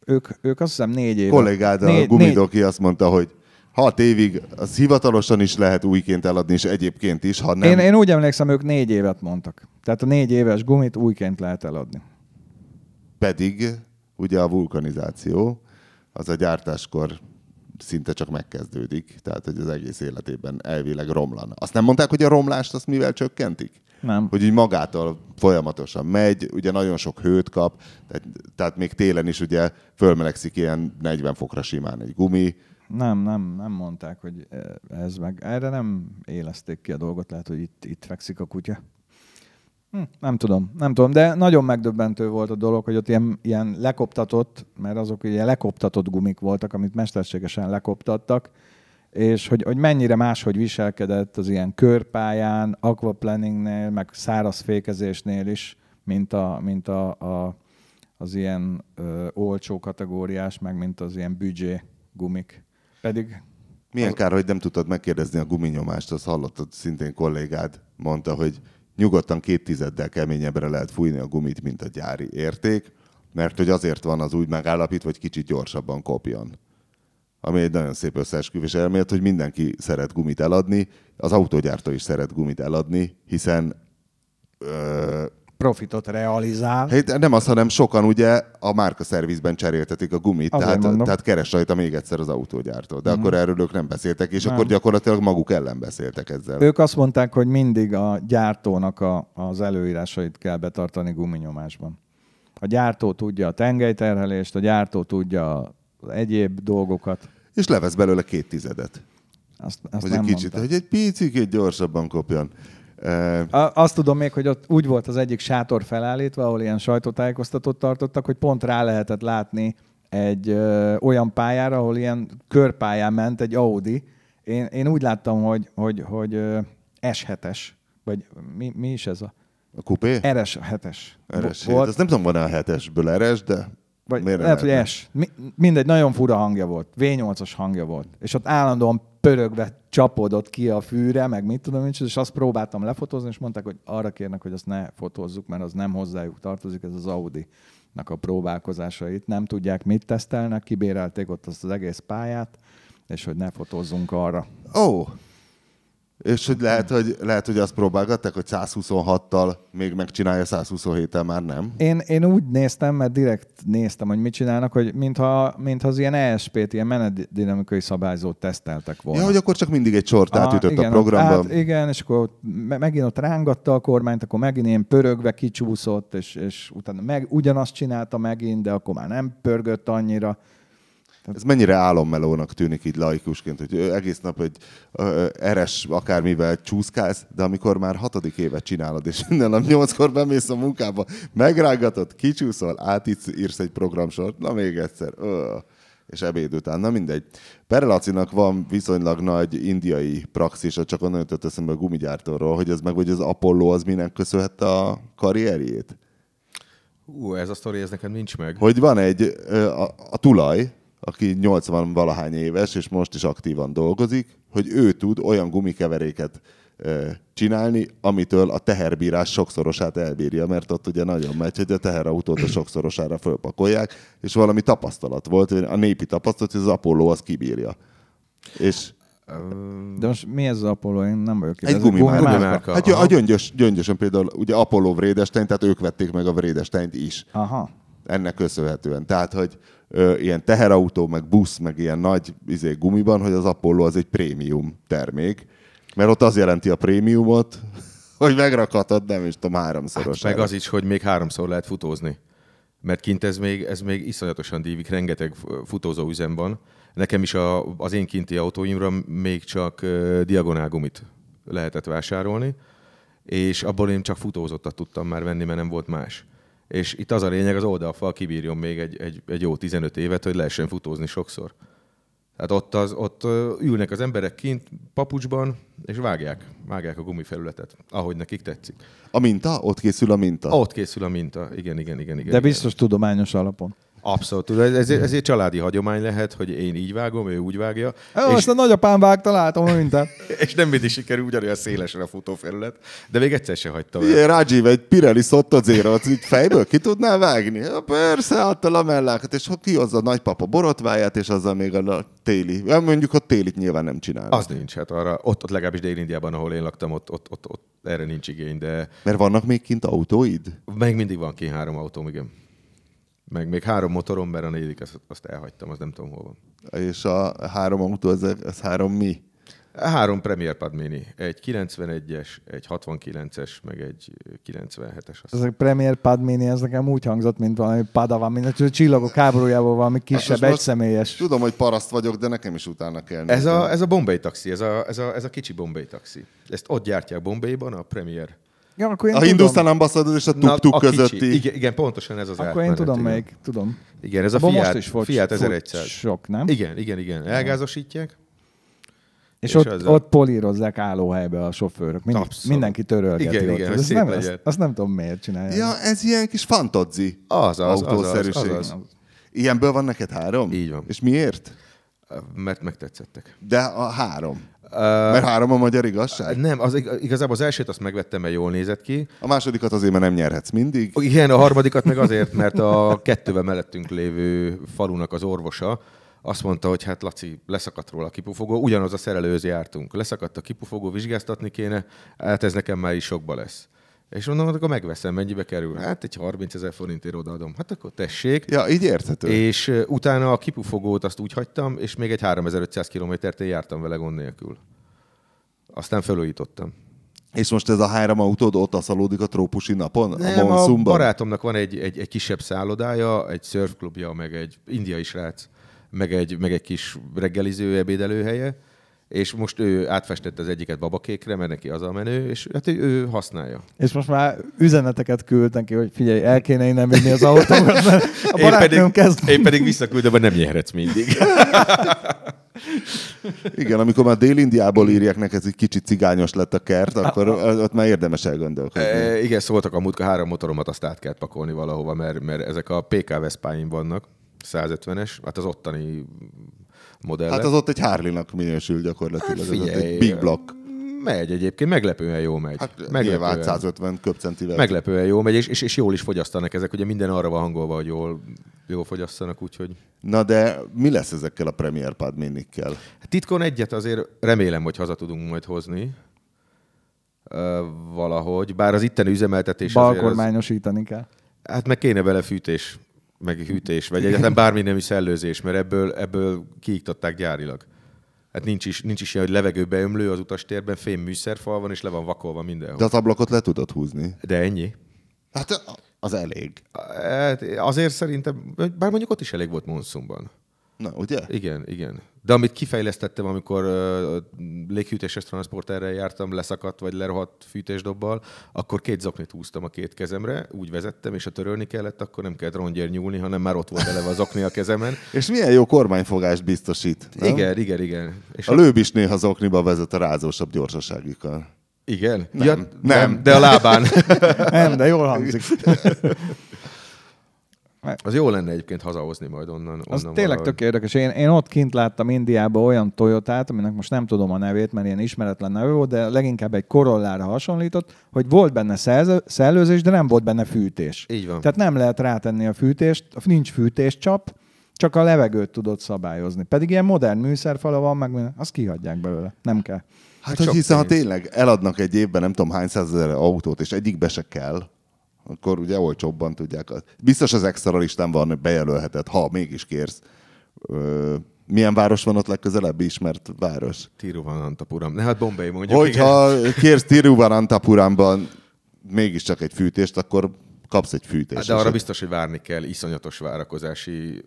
ők, ők azt hiszem négy év. kollégád, a négy, gumidoki azt mondta, hogy hat évig az hivatalosan is lehet újként eladni, és egyébként is, ha nem, Én, én úgy emlékszem, ők négy évet mondtak. Tehát a négy éves gumit újként lehet eladni. Pedig ugye a vulkanizáció az a gyártáskor szinte csak megkezdődik, tehát hogy az egész életében elvileg romlan. Azt nem mondták, hogy a romlást azt mivel csökkentik? Nem. Hogy úgy magától folyamatosan megy, ugye nagyon sok hőt kap, tehát, tehát még télen is ugye fölmelegszik ilyen 40 fokra simán egy gumi, Nem, nem, nem mondták, hogy ez meg. Erre nem élezték ki a dolgot, lehet, hogy itt, itt fekszik a kutya. Hm, nem tudom, nem tudom, de nagyon megdöbbentő volt a dolog, hogy ott ilyen, ilyen lekoptatott, mert azok ugye lekoptatott gumik voltak, amit mesterségesen lekoptattak, és hogy, hogy mennyire máshogy viselkedett az ilyen körpályán, aquaplaningnél, meg száraz fékezésnél is, mint, a, mint a, a, az ilyen ö, olcsó kategóriás, meg mint az ilyen büdzsé gumik. Pedig Milyen kár, hogy nem tudtad megkérdezni a guminyomást, azt hallottad szintén kollégád, mondta, hogy nyugodtan két tizeddel keményebbre lehet fújni a gumit, mint a gyári érték, mert hogy azért van az úgy megállapítva, hogy kicsit gyorsabban kopjon. Ami egy nagyon szép összeesküvés elmélet, hogy mindenki szeret gumit eladni, az autógyártó is szeret gumit eladni, hiszen ö, profitot realizál. Hát nem az, hanem sokan ugye a márka szervizben cseréltetik a gumit, Azért tehát, mondom. tehát keres rajta még egyszer az autógyártó. De akkor erről ők nem beszéltek, és Nem. akkor gyakorlatilag maguk ellen beszéltek ezzel. Ők azt mondták, hogy mindig a gyártónak a, az előírásait kell betartani guminyomásban. A gyártó tudja a tengelyterhelést, a gyártó tudja az egyéb dolgokat. És levesz belőle két tizedet. Azt, azt Hogy nem egy kicsit, mondták. hogy egy picit gyorsabban kopjon. A- Azt tudom még, hogy ott úgy volt az egyik sátor felállítva, ahol ilyen sajtótájékoztatót tartottak, hogy pont rá lehetett látni egy ö, olyan pályára, ahol ilyen körpályán ment egy Audi. Én, én úgy láttam, hogy, hogy, hogy ö, S7-es, vagy mi, mi is ez a? a kupé? RS7-es. RS volt. Azt nem tudom, van-e a hetesből RS, de Vagy miért nem lehet, hogy? S. Mi, mindegy, nagyon fura hangja volt. V8-as hangja volt. És ott állandóan pörögve csapódott ki a fűre, meg mit tudom én, és azt próbáltam lefotózni, és mondták, hogy arra kérnek, hogy azt ne fotózzuk, mert az nem hozzájuk tartozik, ez az Audi-nak a próbálkozásait. Nem tudják, mit tesztelnek, kibérelték ott azt az egész pályát, és hogy ne fotózzunk arra. Ó! És hogy lehet, hogy, lehet, hogy azt próbálgatták, hogy 126-tal még megcsinálja, 127-tel már nem. Én, én úgy néztem, mert direkt néztem, hogy mit csinálnak, hogy mintha, mintha az ilyen ESP-t, ilyen menetdinamikai szabályzót teszteltek volna. Ja, hogy akkor csak mindig egy sort átütött igen, a ott programban. Át, igen, és akkor megint ott rángatta a kormányt, akkor megint ilyen pörögve kicsúszott, és, és utána meg, ugyanazt csinálta megint, de akkor már nem pörgött annyira. Ez mennyire álommelónak tűnik így laikusként, hogy egész nap egy ö, eres akármivel csúszkálsz, de amikor már hatodik évet csinálod, és minden nap nyolckor bemész a munkába, megrángatod, kicsúszol, átírsz egy programsort, na még egyszer. Ö. és ebéd után, na mindegy. Perelacinak van viszonylag nagy indiai praxisa, csak onnan jutott eszembe a gumigyártóról, hogy ez meg, hogy az Apollo az minek köszönhette a karrierjét. Ú, ez a sztori, ez neked nincs meg. Hogy van egy, a, a tulaj, aki 80 valahány éves, és most is aktívan dolgozik, hogy ő tud olyan gumikeveréket csinálni, amitől a teherbírás sokszorosát elbírja, mert ott ugye nagyon megy, hogy a teherautót a sokszorosára fölpakolják, és valami tapasztalat volt, a népi tapasztalat, hogy az Apollo az kibírja. És De most mi ez az Apollo? Én nem vagyok egy gumimárka. gumimárka, Hát a gyöngyös, gyöngyösen például ugye Apollo Vrédestein, tehát ők vették meg a Vrédesteint is Aha. Ennek köszönhetően. Tehát, hogy ö, ilyen teherautó, meg busz, meg ilyen nagy izé, gumiban, hogy az Apollo az egy prémium termék, mert ott az jelenti a prémiumot, hogy megrakhatod, nem is tudom, háromszoros. Hát meg az is, hogy még háromszor lehet futózni. Mert kint ez még, ez még iszonyatosan dívik, rengeteg futózó üzem van. Nekem is a, az én kinti autóimra még csak uh, diagonálgumit lehetett vásárolni, és abból én csak futózottat tudtam már venni, mert nem volt más. És itt az a lényeg, az oldalfal kibírjon még egy, egy, egy jó 15 évet, hogy lehessen futózni sokszor. Tehát ott, az, ott ülnek az emberek kint papucsban, és vágják, vágják a gumifelületet, ahogy nekik tetszik. A minta? Ott készül a minta? Ott készül a minta. Igen, igen, igen. igen De igen. biztos tudományos alapon. Abszolút. Ez, ez, ez egy családi hagyomány lehet, hogy én így vágom, ő úgy vágja. Ó, és, Azt a nagyapám vágta, látom a mintát. és nem mindig sikerül ugyanolyan szélesre a futófelület, de még egyszer se hagytam el. Ugye, Rajiv, egy Pirelli Sotto zero így fejből ki tudnál vágni? Ja, persze, adta a mellákat, és ki az a nagypapa borotváját, és azzal még a téli. Mondjuk a télit nyilván nem csinál. Az nincs, hát arra, ott, ott legalábbis Dél-Indiában, ahol én laktam, ott, ott, ott, ott erre nincs igény, de Mert vannak még kint autóid? még mindig van ki három autóm, igen. Meg még három motorom, mert a negyedik azt, azt elhagytam, az nem tudom hol van. És a három autó, ez, ez három mi? Három Premier Pad Mini, egy 91-es, egy 69-es, meg egy 97-es. Azt. Ez a Premier Pad Mini, ez nekem úgy hangzott, mint valami Padawan, mint a csillagok háborújából valami kisebb, Hát egyszemélyes. Tudom, hogy paraszt vagyok, de nekem is utána kell Ez a, ez a Bombay taxi, ez a, ez, a, ez a kicsi Bombay taxi. Ezt ott gyártják Bombayban, a Premier. Ja, akkor én A. Hindustan Ambassador és a tuk-tuk a kicsi. közötti. Igen, igen, pontosan ez az Akkor én átmenet, tudom igen. melyik, tudom. Igen, ez a Abban Fiat, most is volt, Fiat volt 1100. sok, nem? Igen, igen, igen. Elgázosítják. És, És ott, ezzel- ott polírozzák állóhelybe a sofőrök. Mind, Abszolút. mindenki törölgeti Igen, ott. igen, szép nem, azt, azt, nem tudom, miért csinálják. Ja, ez ilyen kis fantazzi Az, az, az, az, autószerűség. az, az. Ilyenből van neked három? Így van. És miért? Mert megtetszettek. De a három. Mert három a magyar igazság? nem, az, ig- igazából az elsőt azt megvettem, mert jól nézett ki. A másodikat azért, mert nem nyerhetsz mindig. Igen, a harmadikat meg azért, mert a kettővel mellettünk lévő falunak az orvosa azt mondta, hogy hát Laci, leszakadt róla a kipufogó, ugyanaz a szerelőhöz jártunk. Leszakadt a kipufogó, vizsgáztatni kéne, hát ez nekem már is sokba lesz. És mondom, hát akkor megveszem, mennyibe kerül? Hát egy 30 ezer forintért odaadom. Hát akkor tessék. Ja, így érthető. És utána a kipufogót azt úgy hagytam, és még egy 3500 kilométert én jártam vele gond nélkül. Aztán felújítottam. És most ez a három autód ott aszalódik a trópusi napon? Nem, a a barátomnak van egy, egy, egy kisebb szállodája, egy surfklubja, meg egy indiai srác, meg egy, meg egy kis reggeliző, ebédelőhelye, és most ő átfestette az egyiket babakékre, mert neki az a menő, és hát ő, ő használja. És most már üzeneteket küldtek ki, hogy figyelj, el kéne innen vinni az autómat, mert a Én pedig, kezd... én pedig visszaküldöm, hogy nem nyerhetsz mindig. Igen, amikor már Dél-Indiából írják neked, hogy kicsi cigányos lett a kert, akkor ott már érdemes elgondolkodni. E, igen, szóltak a múltkor három motoromat, azt át kell pakolni valahova, mert, mert ezek a PK Veszpáim vannak, 150-es, hát az ottani modell. Hát az ott egy Harley-nak minősül gyakorlatilag. Hát ott figyelj, egy big block. Megy egyébként, meglepően jó megy. Hát meglepően, 150 köpcentivel. meglepően jó megy, és, és, és jól is fogyasztanak ezek. Ugye minden arra van hangolva, hogy jól, jól fogyasszanak, úgyhogy... Na de mi lesz ezekkel a Premier Pad minikkel? Titkon egyet azért remélem, hogy haza tudunk majd hozni. Ö, valahogy. Bár az itteni üzemeltetés azért... Az, Balkormányosítani kell. hát meg kéne vele fűtés, meg hűtés, vagy egyáltalán bármi nemű szellőzés, mert ebből, ebből kiiktatták gyárilag. Hát nincs is, nincs is ilyen, hogy levegőbeömlő az utastérben, fém műszerfal van, és le van vakolva mindenhol. De az ablakot le tudod húzni? De ennyi. Hát az elég. Hát azért szerintem, bár mondjuk ott is elég volt monszumban. Na, ugye? Igen, igen. De amit kifejlesztettem, amikor uh, léghűtéses transporterrel jártam, leszakadt vagy lerohadt fűtésdobbal, akkor két zoknit húztam a két kezemre, úgy vezettem, és ha törölni kellett, akkor nem kellett rongyér nyúlni, hanem már ott volt eleve az okni a kezemen. És milyen jó kormányfogást biztosít. Nem? Igen, igen, igen. És A lőb is néha zokniba vezet a rázósabb gyorsaságikkal. Igen? Nem, ja, nem. nem. De a lábán. Nem, de jól hangzik. Az jó lenne egyébként hazahozni majd onnan. Az onnan tényleg valahogy. tök érdekes. Én, én ott kint láttam Indiában olyan Toyotát, aminek most nem tudom a nevét, mert ilyen ismeretlen neve volt, de leginkább egy Corollára hasonlított, hogy volt benne szelző, szellőzés, de nem volt benne fűtés. Így van. Tehát nem lehet rátenni a fűtést, nincs fűtéscsap, csak a levegőt tudod szabályozni. Pedig ilyen modern műszerfala van, meg azt kihagyják belőle. Nem kell. Hát, hogy hiszen, ha tényleg eladnak egy évben nem tudom hány százezer autót, és egyikbe se kell, akkor ugye olcsóbban tudják. Biztos az extra listán van bejelölheted, ha mégis kérsz. Ö, milyen város van ott legközelebb ismert város? Tiruvanantapuram. Ne, hát Bombay mondjuk. igen. Hogyha kérsz Tiruvananthapuramban mégiscsak egy fűtést, akkor kapsz egy fűtést. Hát de arra biztos, hogy várni kell. Iszonyatos várakozási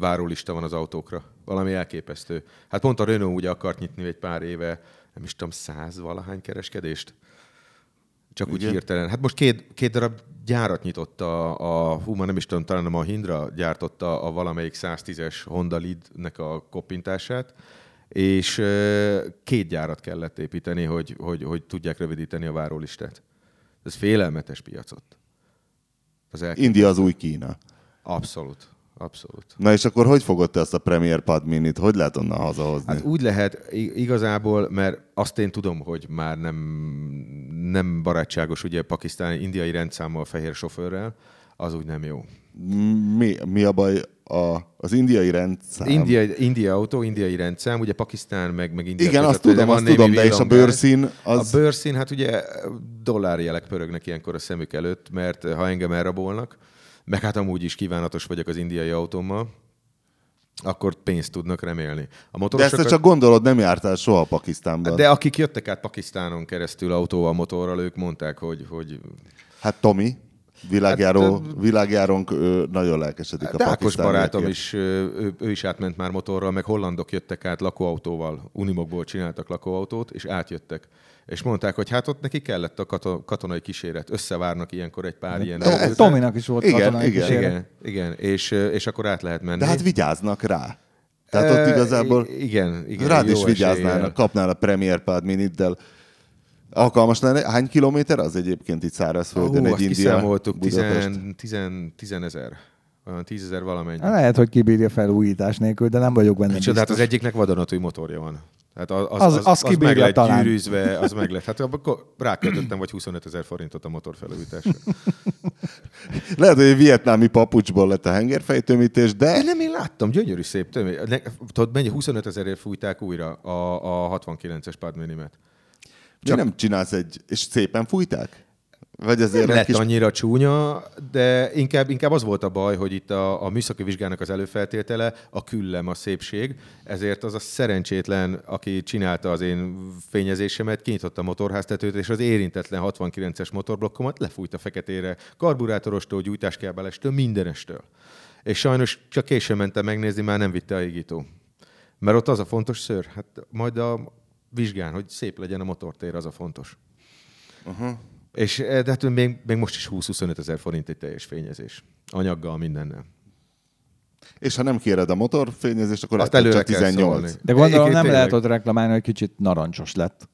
várólista van az autókra. Valami elképesztő. Hát pont a Renault ugye akart nyitni egy pár éve, nem is tudom, száz valahány kereskedést. Csak úgy Igen. hirtelen. Hát most két, két darab gyárat nyitott a, a hú, már nem is tudom, talán a Mahindra gyártotta a valamelyik 110-es Honda Lead-nek a koppintását, és két gyárat kellett építeni, hogy, hogy, hogy tudják rövidíteni a várólistát. Ez félelmetes piacot. Az. India az új Kína. Abszolút. Abszolút. Na és akkor hogy fogod te ezt a Premier Pad Minit? Hogy lehet onnan hazahozni? Hát úgy lehet igazából, mert azt én tudom, hogy már nem, nem barátságos ugye pakisztáni indiai rendszámmal fehér sofőrrel, az úgy nem jó. mi, mi a baj a, az indiai rendszám? India, India autó, indiai rendszám, ugye Pakisztán meg, meg India Igen, között, azt tudom, azt tudom, de és a bőrszín az... A bőrszín, hát ugye dollárjelek pörögnek ilyenkor a szemük előtt, mert ha engem elrabolnak, meg hát amúgy is kívánatos vagyok az indiai autómmal, akkor pénzt tudnak remélni. A De ezt motorosokat... csak gondolod, nem jártál soha Pakisztánban. De akik jöttek át Pakisztánon keresztül autóval, motorral, ők mondták, hogy, hogy Hát Tomi, világjáró, Hát, világjárónk ő nagyon lelkesedik a de Ákos pakisztániakért. barátom is, ő, ő, is átment már motorral, meg hollandok jöttek át lakóautóval, Unimogból csináltak lakóautót, és átjöttek. És mondták, hogy hát ott neki kellett a kato- katonai kíséret. Összevárnak ilyenkor egy pár ilyen... Eh, autót. Tominak is volt Igen, katonai igen. kíséret. igen, igen, és, és akkor át lehet menni. De hát vigyáznak rá. Tehát ott igazából igen, igen, rád is vigyáznának, eséllyel. kapnál a Premier Pad Miniddel. Alkalmas lenne. Hány kilométer az egyébként itt szárazföldön Hú, egy azt India kiszámoltuk, Budapest? 10 ezer. Olyan 10 ezer valamennyi. Lehet, hogy kibírja felújítás nélkül, de nem vagyok benne Micsoda, hát az egyiknek vadonatúj motorja van. Hát az, az, Az- az, az az, meg kibírja lett talán. gyűrűzve, az meg lett. Hát akkor ráköltöttem vagy 25 ezer forintot a motor felújításra. Lehet, hogy egy vietnámi papucsból lett a hengerfejtőmítés, De de nem, én láttam, gyönyörű szép tömény. Ne- Tudod, mennyi 25 ezerért fújták újra a, a 69-es Padminimet? Csak nem csinálsz egy... És szépen fújták? Vagy azért Nem lett kis... annyira csúnya, de inkább, inkább az volt a baj, hogy itt a, a műszaki vizsgának az előfeltétele a küllem, a szépség, ezért az a szerencsétlen, aki csinálta az én fényezésemet, kinyitotta a motorháztetőt, és az érintetlen 69-es motorblokkomat lefújta feketére, karburátorostól, gyújtáskábelestől, mindenestől. És sajnos csak későn mentem megnézni, már nem vitte a égító. Mert ott az a fontos ször, hát majd a vizsgán, hogy szép legyen a motortér, az a fontos. És eh, de hát még, még most is 20-25 ezer forint egy teljes fényezés. Anyaggal, mindennel. És ha nem kéred a motorfényezést, akkor Azt előre csak kell 18. szólni. De gondolom nem tényleg. lehet ott reklamálni, hogy kicsit narancsos lett.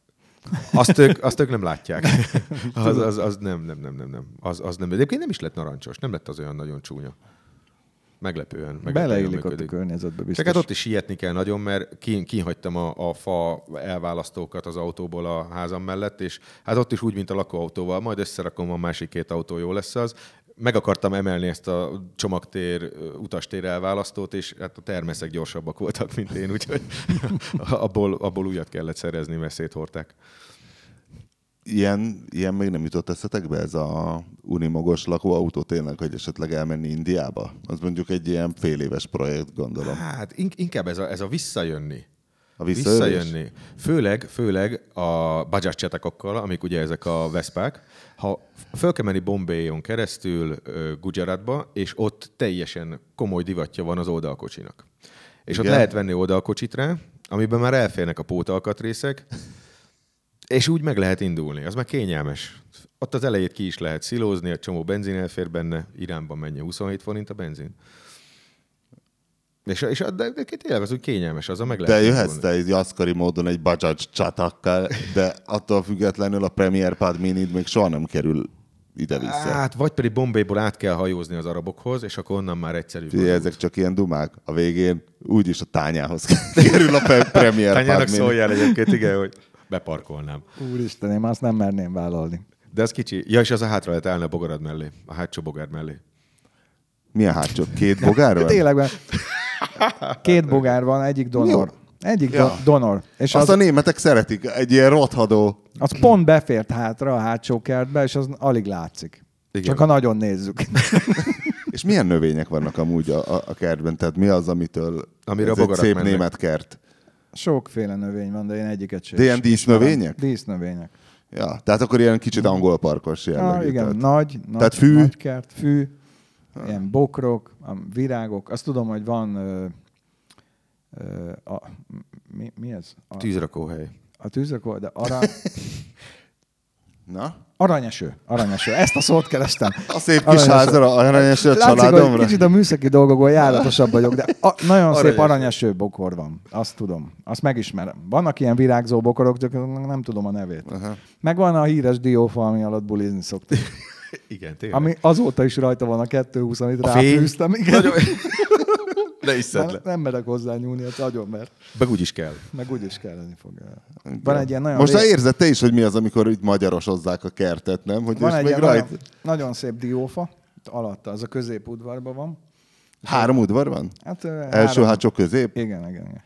Azt ők, azt ők nem látják. Az, az, az nem, nem, nem, nem, nem. Az, az nem. De Egyébként nem is lett narancsos, nem lett az olyan nagyon csúnya. Meglepően. meglepően Beleillik ott a környezetbe Csak biztos. hát ott is sietni kell nagyon, mert ki- kihagytam a, a fa elválasztókat az autóból a házam mellett, és hát ott is úgy, mint a lakóautóval, majd összerakom a másik két autó, jó lesz az. Meg akartam emelni ezt a csomagtér, utastér elválasztót, és hát a termeszek gyorsabbak voltak, mint én, úgyhogy abból, abból újat kellett szerezni, mert széthordták. Ilyen, ilyen még nem jutott eszetekbe ez a unimogos lakóautó tényleg, hogy esetleg elmenni Indiába? Az mondjuk egy ilyen fél éves projekt, gondolom. Hát in- inkább ez a, ez a visszajönni. A visszajönni. Visszajönni. Főleg, főleg a Bajaj csetakokkal, amik ugye ezek a Veszpák. Ha föl kell menni Bombayon keresztül Gujaratba, és ott teljesen komoly divatja van az oldalkocsinak. És Igen. ott lehet venni oldalkocsit rá, amiben már elférnek a pótalkatrészek, és úgy meg lehet indulni. Az már kényelmes. Ott az elejét ki is lehet szilózni, egy csomó benzin elfér benne, Iránban mennyi 27 forint a benzin. És, és de, de tényleg az úgy kényelmes, az a meg lehet De jöhetsz te egy jaszkari módon egy Bajaj csatakkal, de attól függetlenül a Premier Pad Minid még soha nem kerül ide-vissza. Hát, vagy pedig Bombayból át kell hajózni az arabokhoz, és akkor onnan már egyszerű. Figyelj, ezek csak ilyen dumák. A végén úgyis a tányához kerül a Premier Tányának szóljál egyébként, igen, hogy beparkolnám. Úristen, én azt nem merném vállalni. De az kicsi. Ja, és az a hátra lehet állni a bogarad mellé, a hátsó bogár mellé. Milyen hátsó? Két bogár van? Tényleg, mert két bogár van, egyik donor. Egyik Ja. donor. És Azt az, a németek szeretik, egy ilyen rothadó. az pont befért hátra a hátsó kertbe, és az alig látszik. Igen. Csak ha nagyon nézzük. És milyen növények vannak amúgy a, a, a kertben? Tehát mi az, amitől Amire ez a egy szép mennek? német kert? Sokféle növény van, de én egyiket sem. De ilyen dísznövények? Dísznövények. Ja, tehát akkor ilyen kicsit angol parkos jellegű. Ah, igen, tehát- nagy, nagy, Tehát fű? nagy kert, fű, ilyen bokrok, a virágok. Azt tudom, hogy van ö, ö, a, mi, mi ez? A, Tűzrakóhely. a tűzrakó, de arany, Na? aranyeső. Aranyeső. Ezt a szót kerestem. A szép kis Aranyeső. házra, aranyes a Látszik, családomra. kicsit a műszaki dolgokból járatosabb vagyok, de a, nagyon Aranyeső. szép aranyeső bokor van. Azt tudom. Azt megismerem. Vannak ilyen virágzó bokorok, csak nem tudom a nevét. Aha. Meg van a híres diófa, ami alatt bulizni szoktuk. Igen, tényleg. Ami azóta is rajta van a 220, amit ráfűztem. Igen. Nagyon... Ne is szedd Nem, le. nem merek hozzá nyúlni, hát nagyon, mert Meg úgy is kell. meg úgyis kelleni fog. Van egy ilyen nagyon, Most már ré- érzed te is, hogy mi az, amikor itt magyarosozzák a kertet, nem? Hogy van egy még rajt... nagyon, nagyon, szép diófa, alatta, az a középudvarban van. Három udvar van? Hát, Első, három- hátsó, közép? Igen, igen, igen.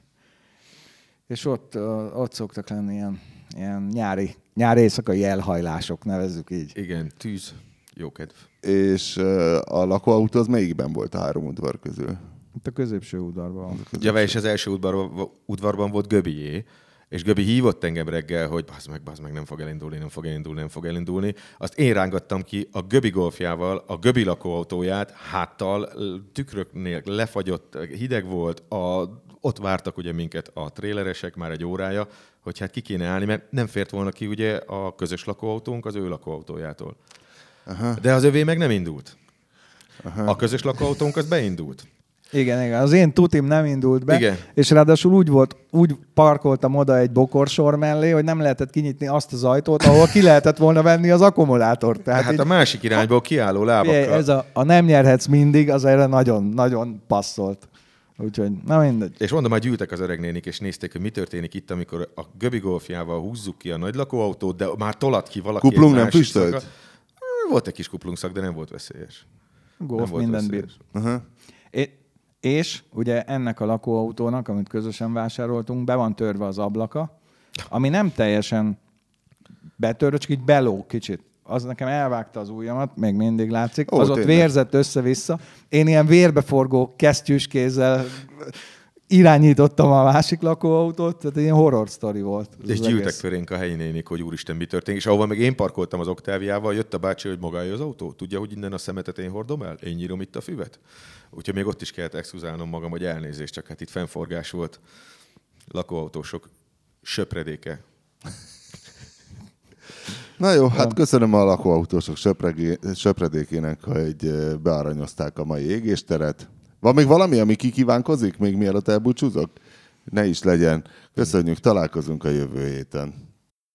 És ott, ott szoktak lenni ilyen, ilyen nyári, nyári éjszakai elhajlások, nevezzük így. Igen, tűz, jókedv. És ö, a lakóautó az melyikben volt a három udvar közül? Itt a középső udvarban. Ja, és az első udvarban, udvarban volt Göbié, és Göbi hívott engem reggel, hogy bazd meg, bazd meg, nem fog elindulni, nem fog elindulni, nem fog elindulni. Azt én rángattam ki a Göbi golfjával, a Göbi lakóautóját háttal, tükröknél lefagyott, hideg volt, a, ott vártak ugye minket a tréleresek már egy órája, hogy hát ki kéne állni, mert nem fért volna ki ugye a közös lakóautónk az ő lakóautójától. Aha. De az övé meg nem indult. Aha. A közös lakóautónk az beindult. Igen, igen. Az én tutim nem indult be, Igen. és ráadásul úgy volt, úgy parkoltam oda egy bokorsor mellé, hogy nem lehetett kinyitni azt az ajtót, ahol ki lehetett volna venni az akkumulátort. Tehát Hát így, a másik irányból kiálló lábakkal. figyelj, ez a, a nem nyerhetsz mindig, az erre nagyon-nagyon passzolt. Úgyhogy, na mindegy. És mondom, már gyűltek az öreg nénik, és nézték, hogy mi történik itt, amikor a Göbi golfjával húzzuk ki a nagy lakóautót, de már tolat ki valaki. Kuplung nem füstölt? Volt egy kis kuplungszak, de nem volt veszélyes. Golf Nem volt mindent bír. veszélyes. Aha. É- És ugye ennek a lakóautónak, amit közösen vásároltunk, be van törve az ablaka, ami nem teljesen betörve, csak így beló kicsit. Az nekem elvágta az ujjamat, még mindig látszik. Ó, az ott tényleg. vérzett össze-vissza. Én ilyen vérbeforgó kesztyűs kézzel irányítottam a másik lakóautót, tehát ilyen horror sztori volt. És gyűltek fölénk a helyi nénik, hogy úristen, mi történik. És ahova meg én parkoltam az oktáviával, jött a bácsi, hogy magálja az autó. Tudja, hogy innen a szemetet én hordom el? Én nyírom itt a füvet? Úgyhogy még ott is kellett exkluzálnom magam, hogy elnézést, csak hát itt fennforgás volt. Lakóautósok söpredéke. Na jó, hát köszönöm a lakóautósok söpregi- söpredékének, hogy bearanyozták a mai égésteret. Van még valami, ami kikívánkozik, még mielőtt elbúcsúzok? Ne is legyen. Köszönjük, találkozunk a jövő héten.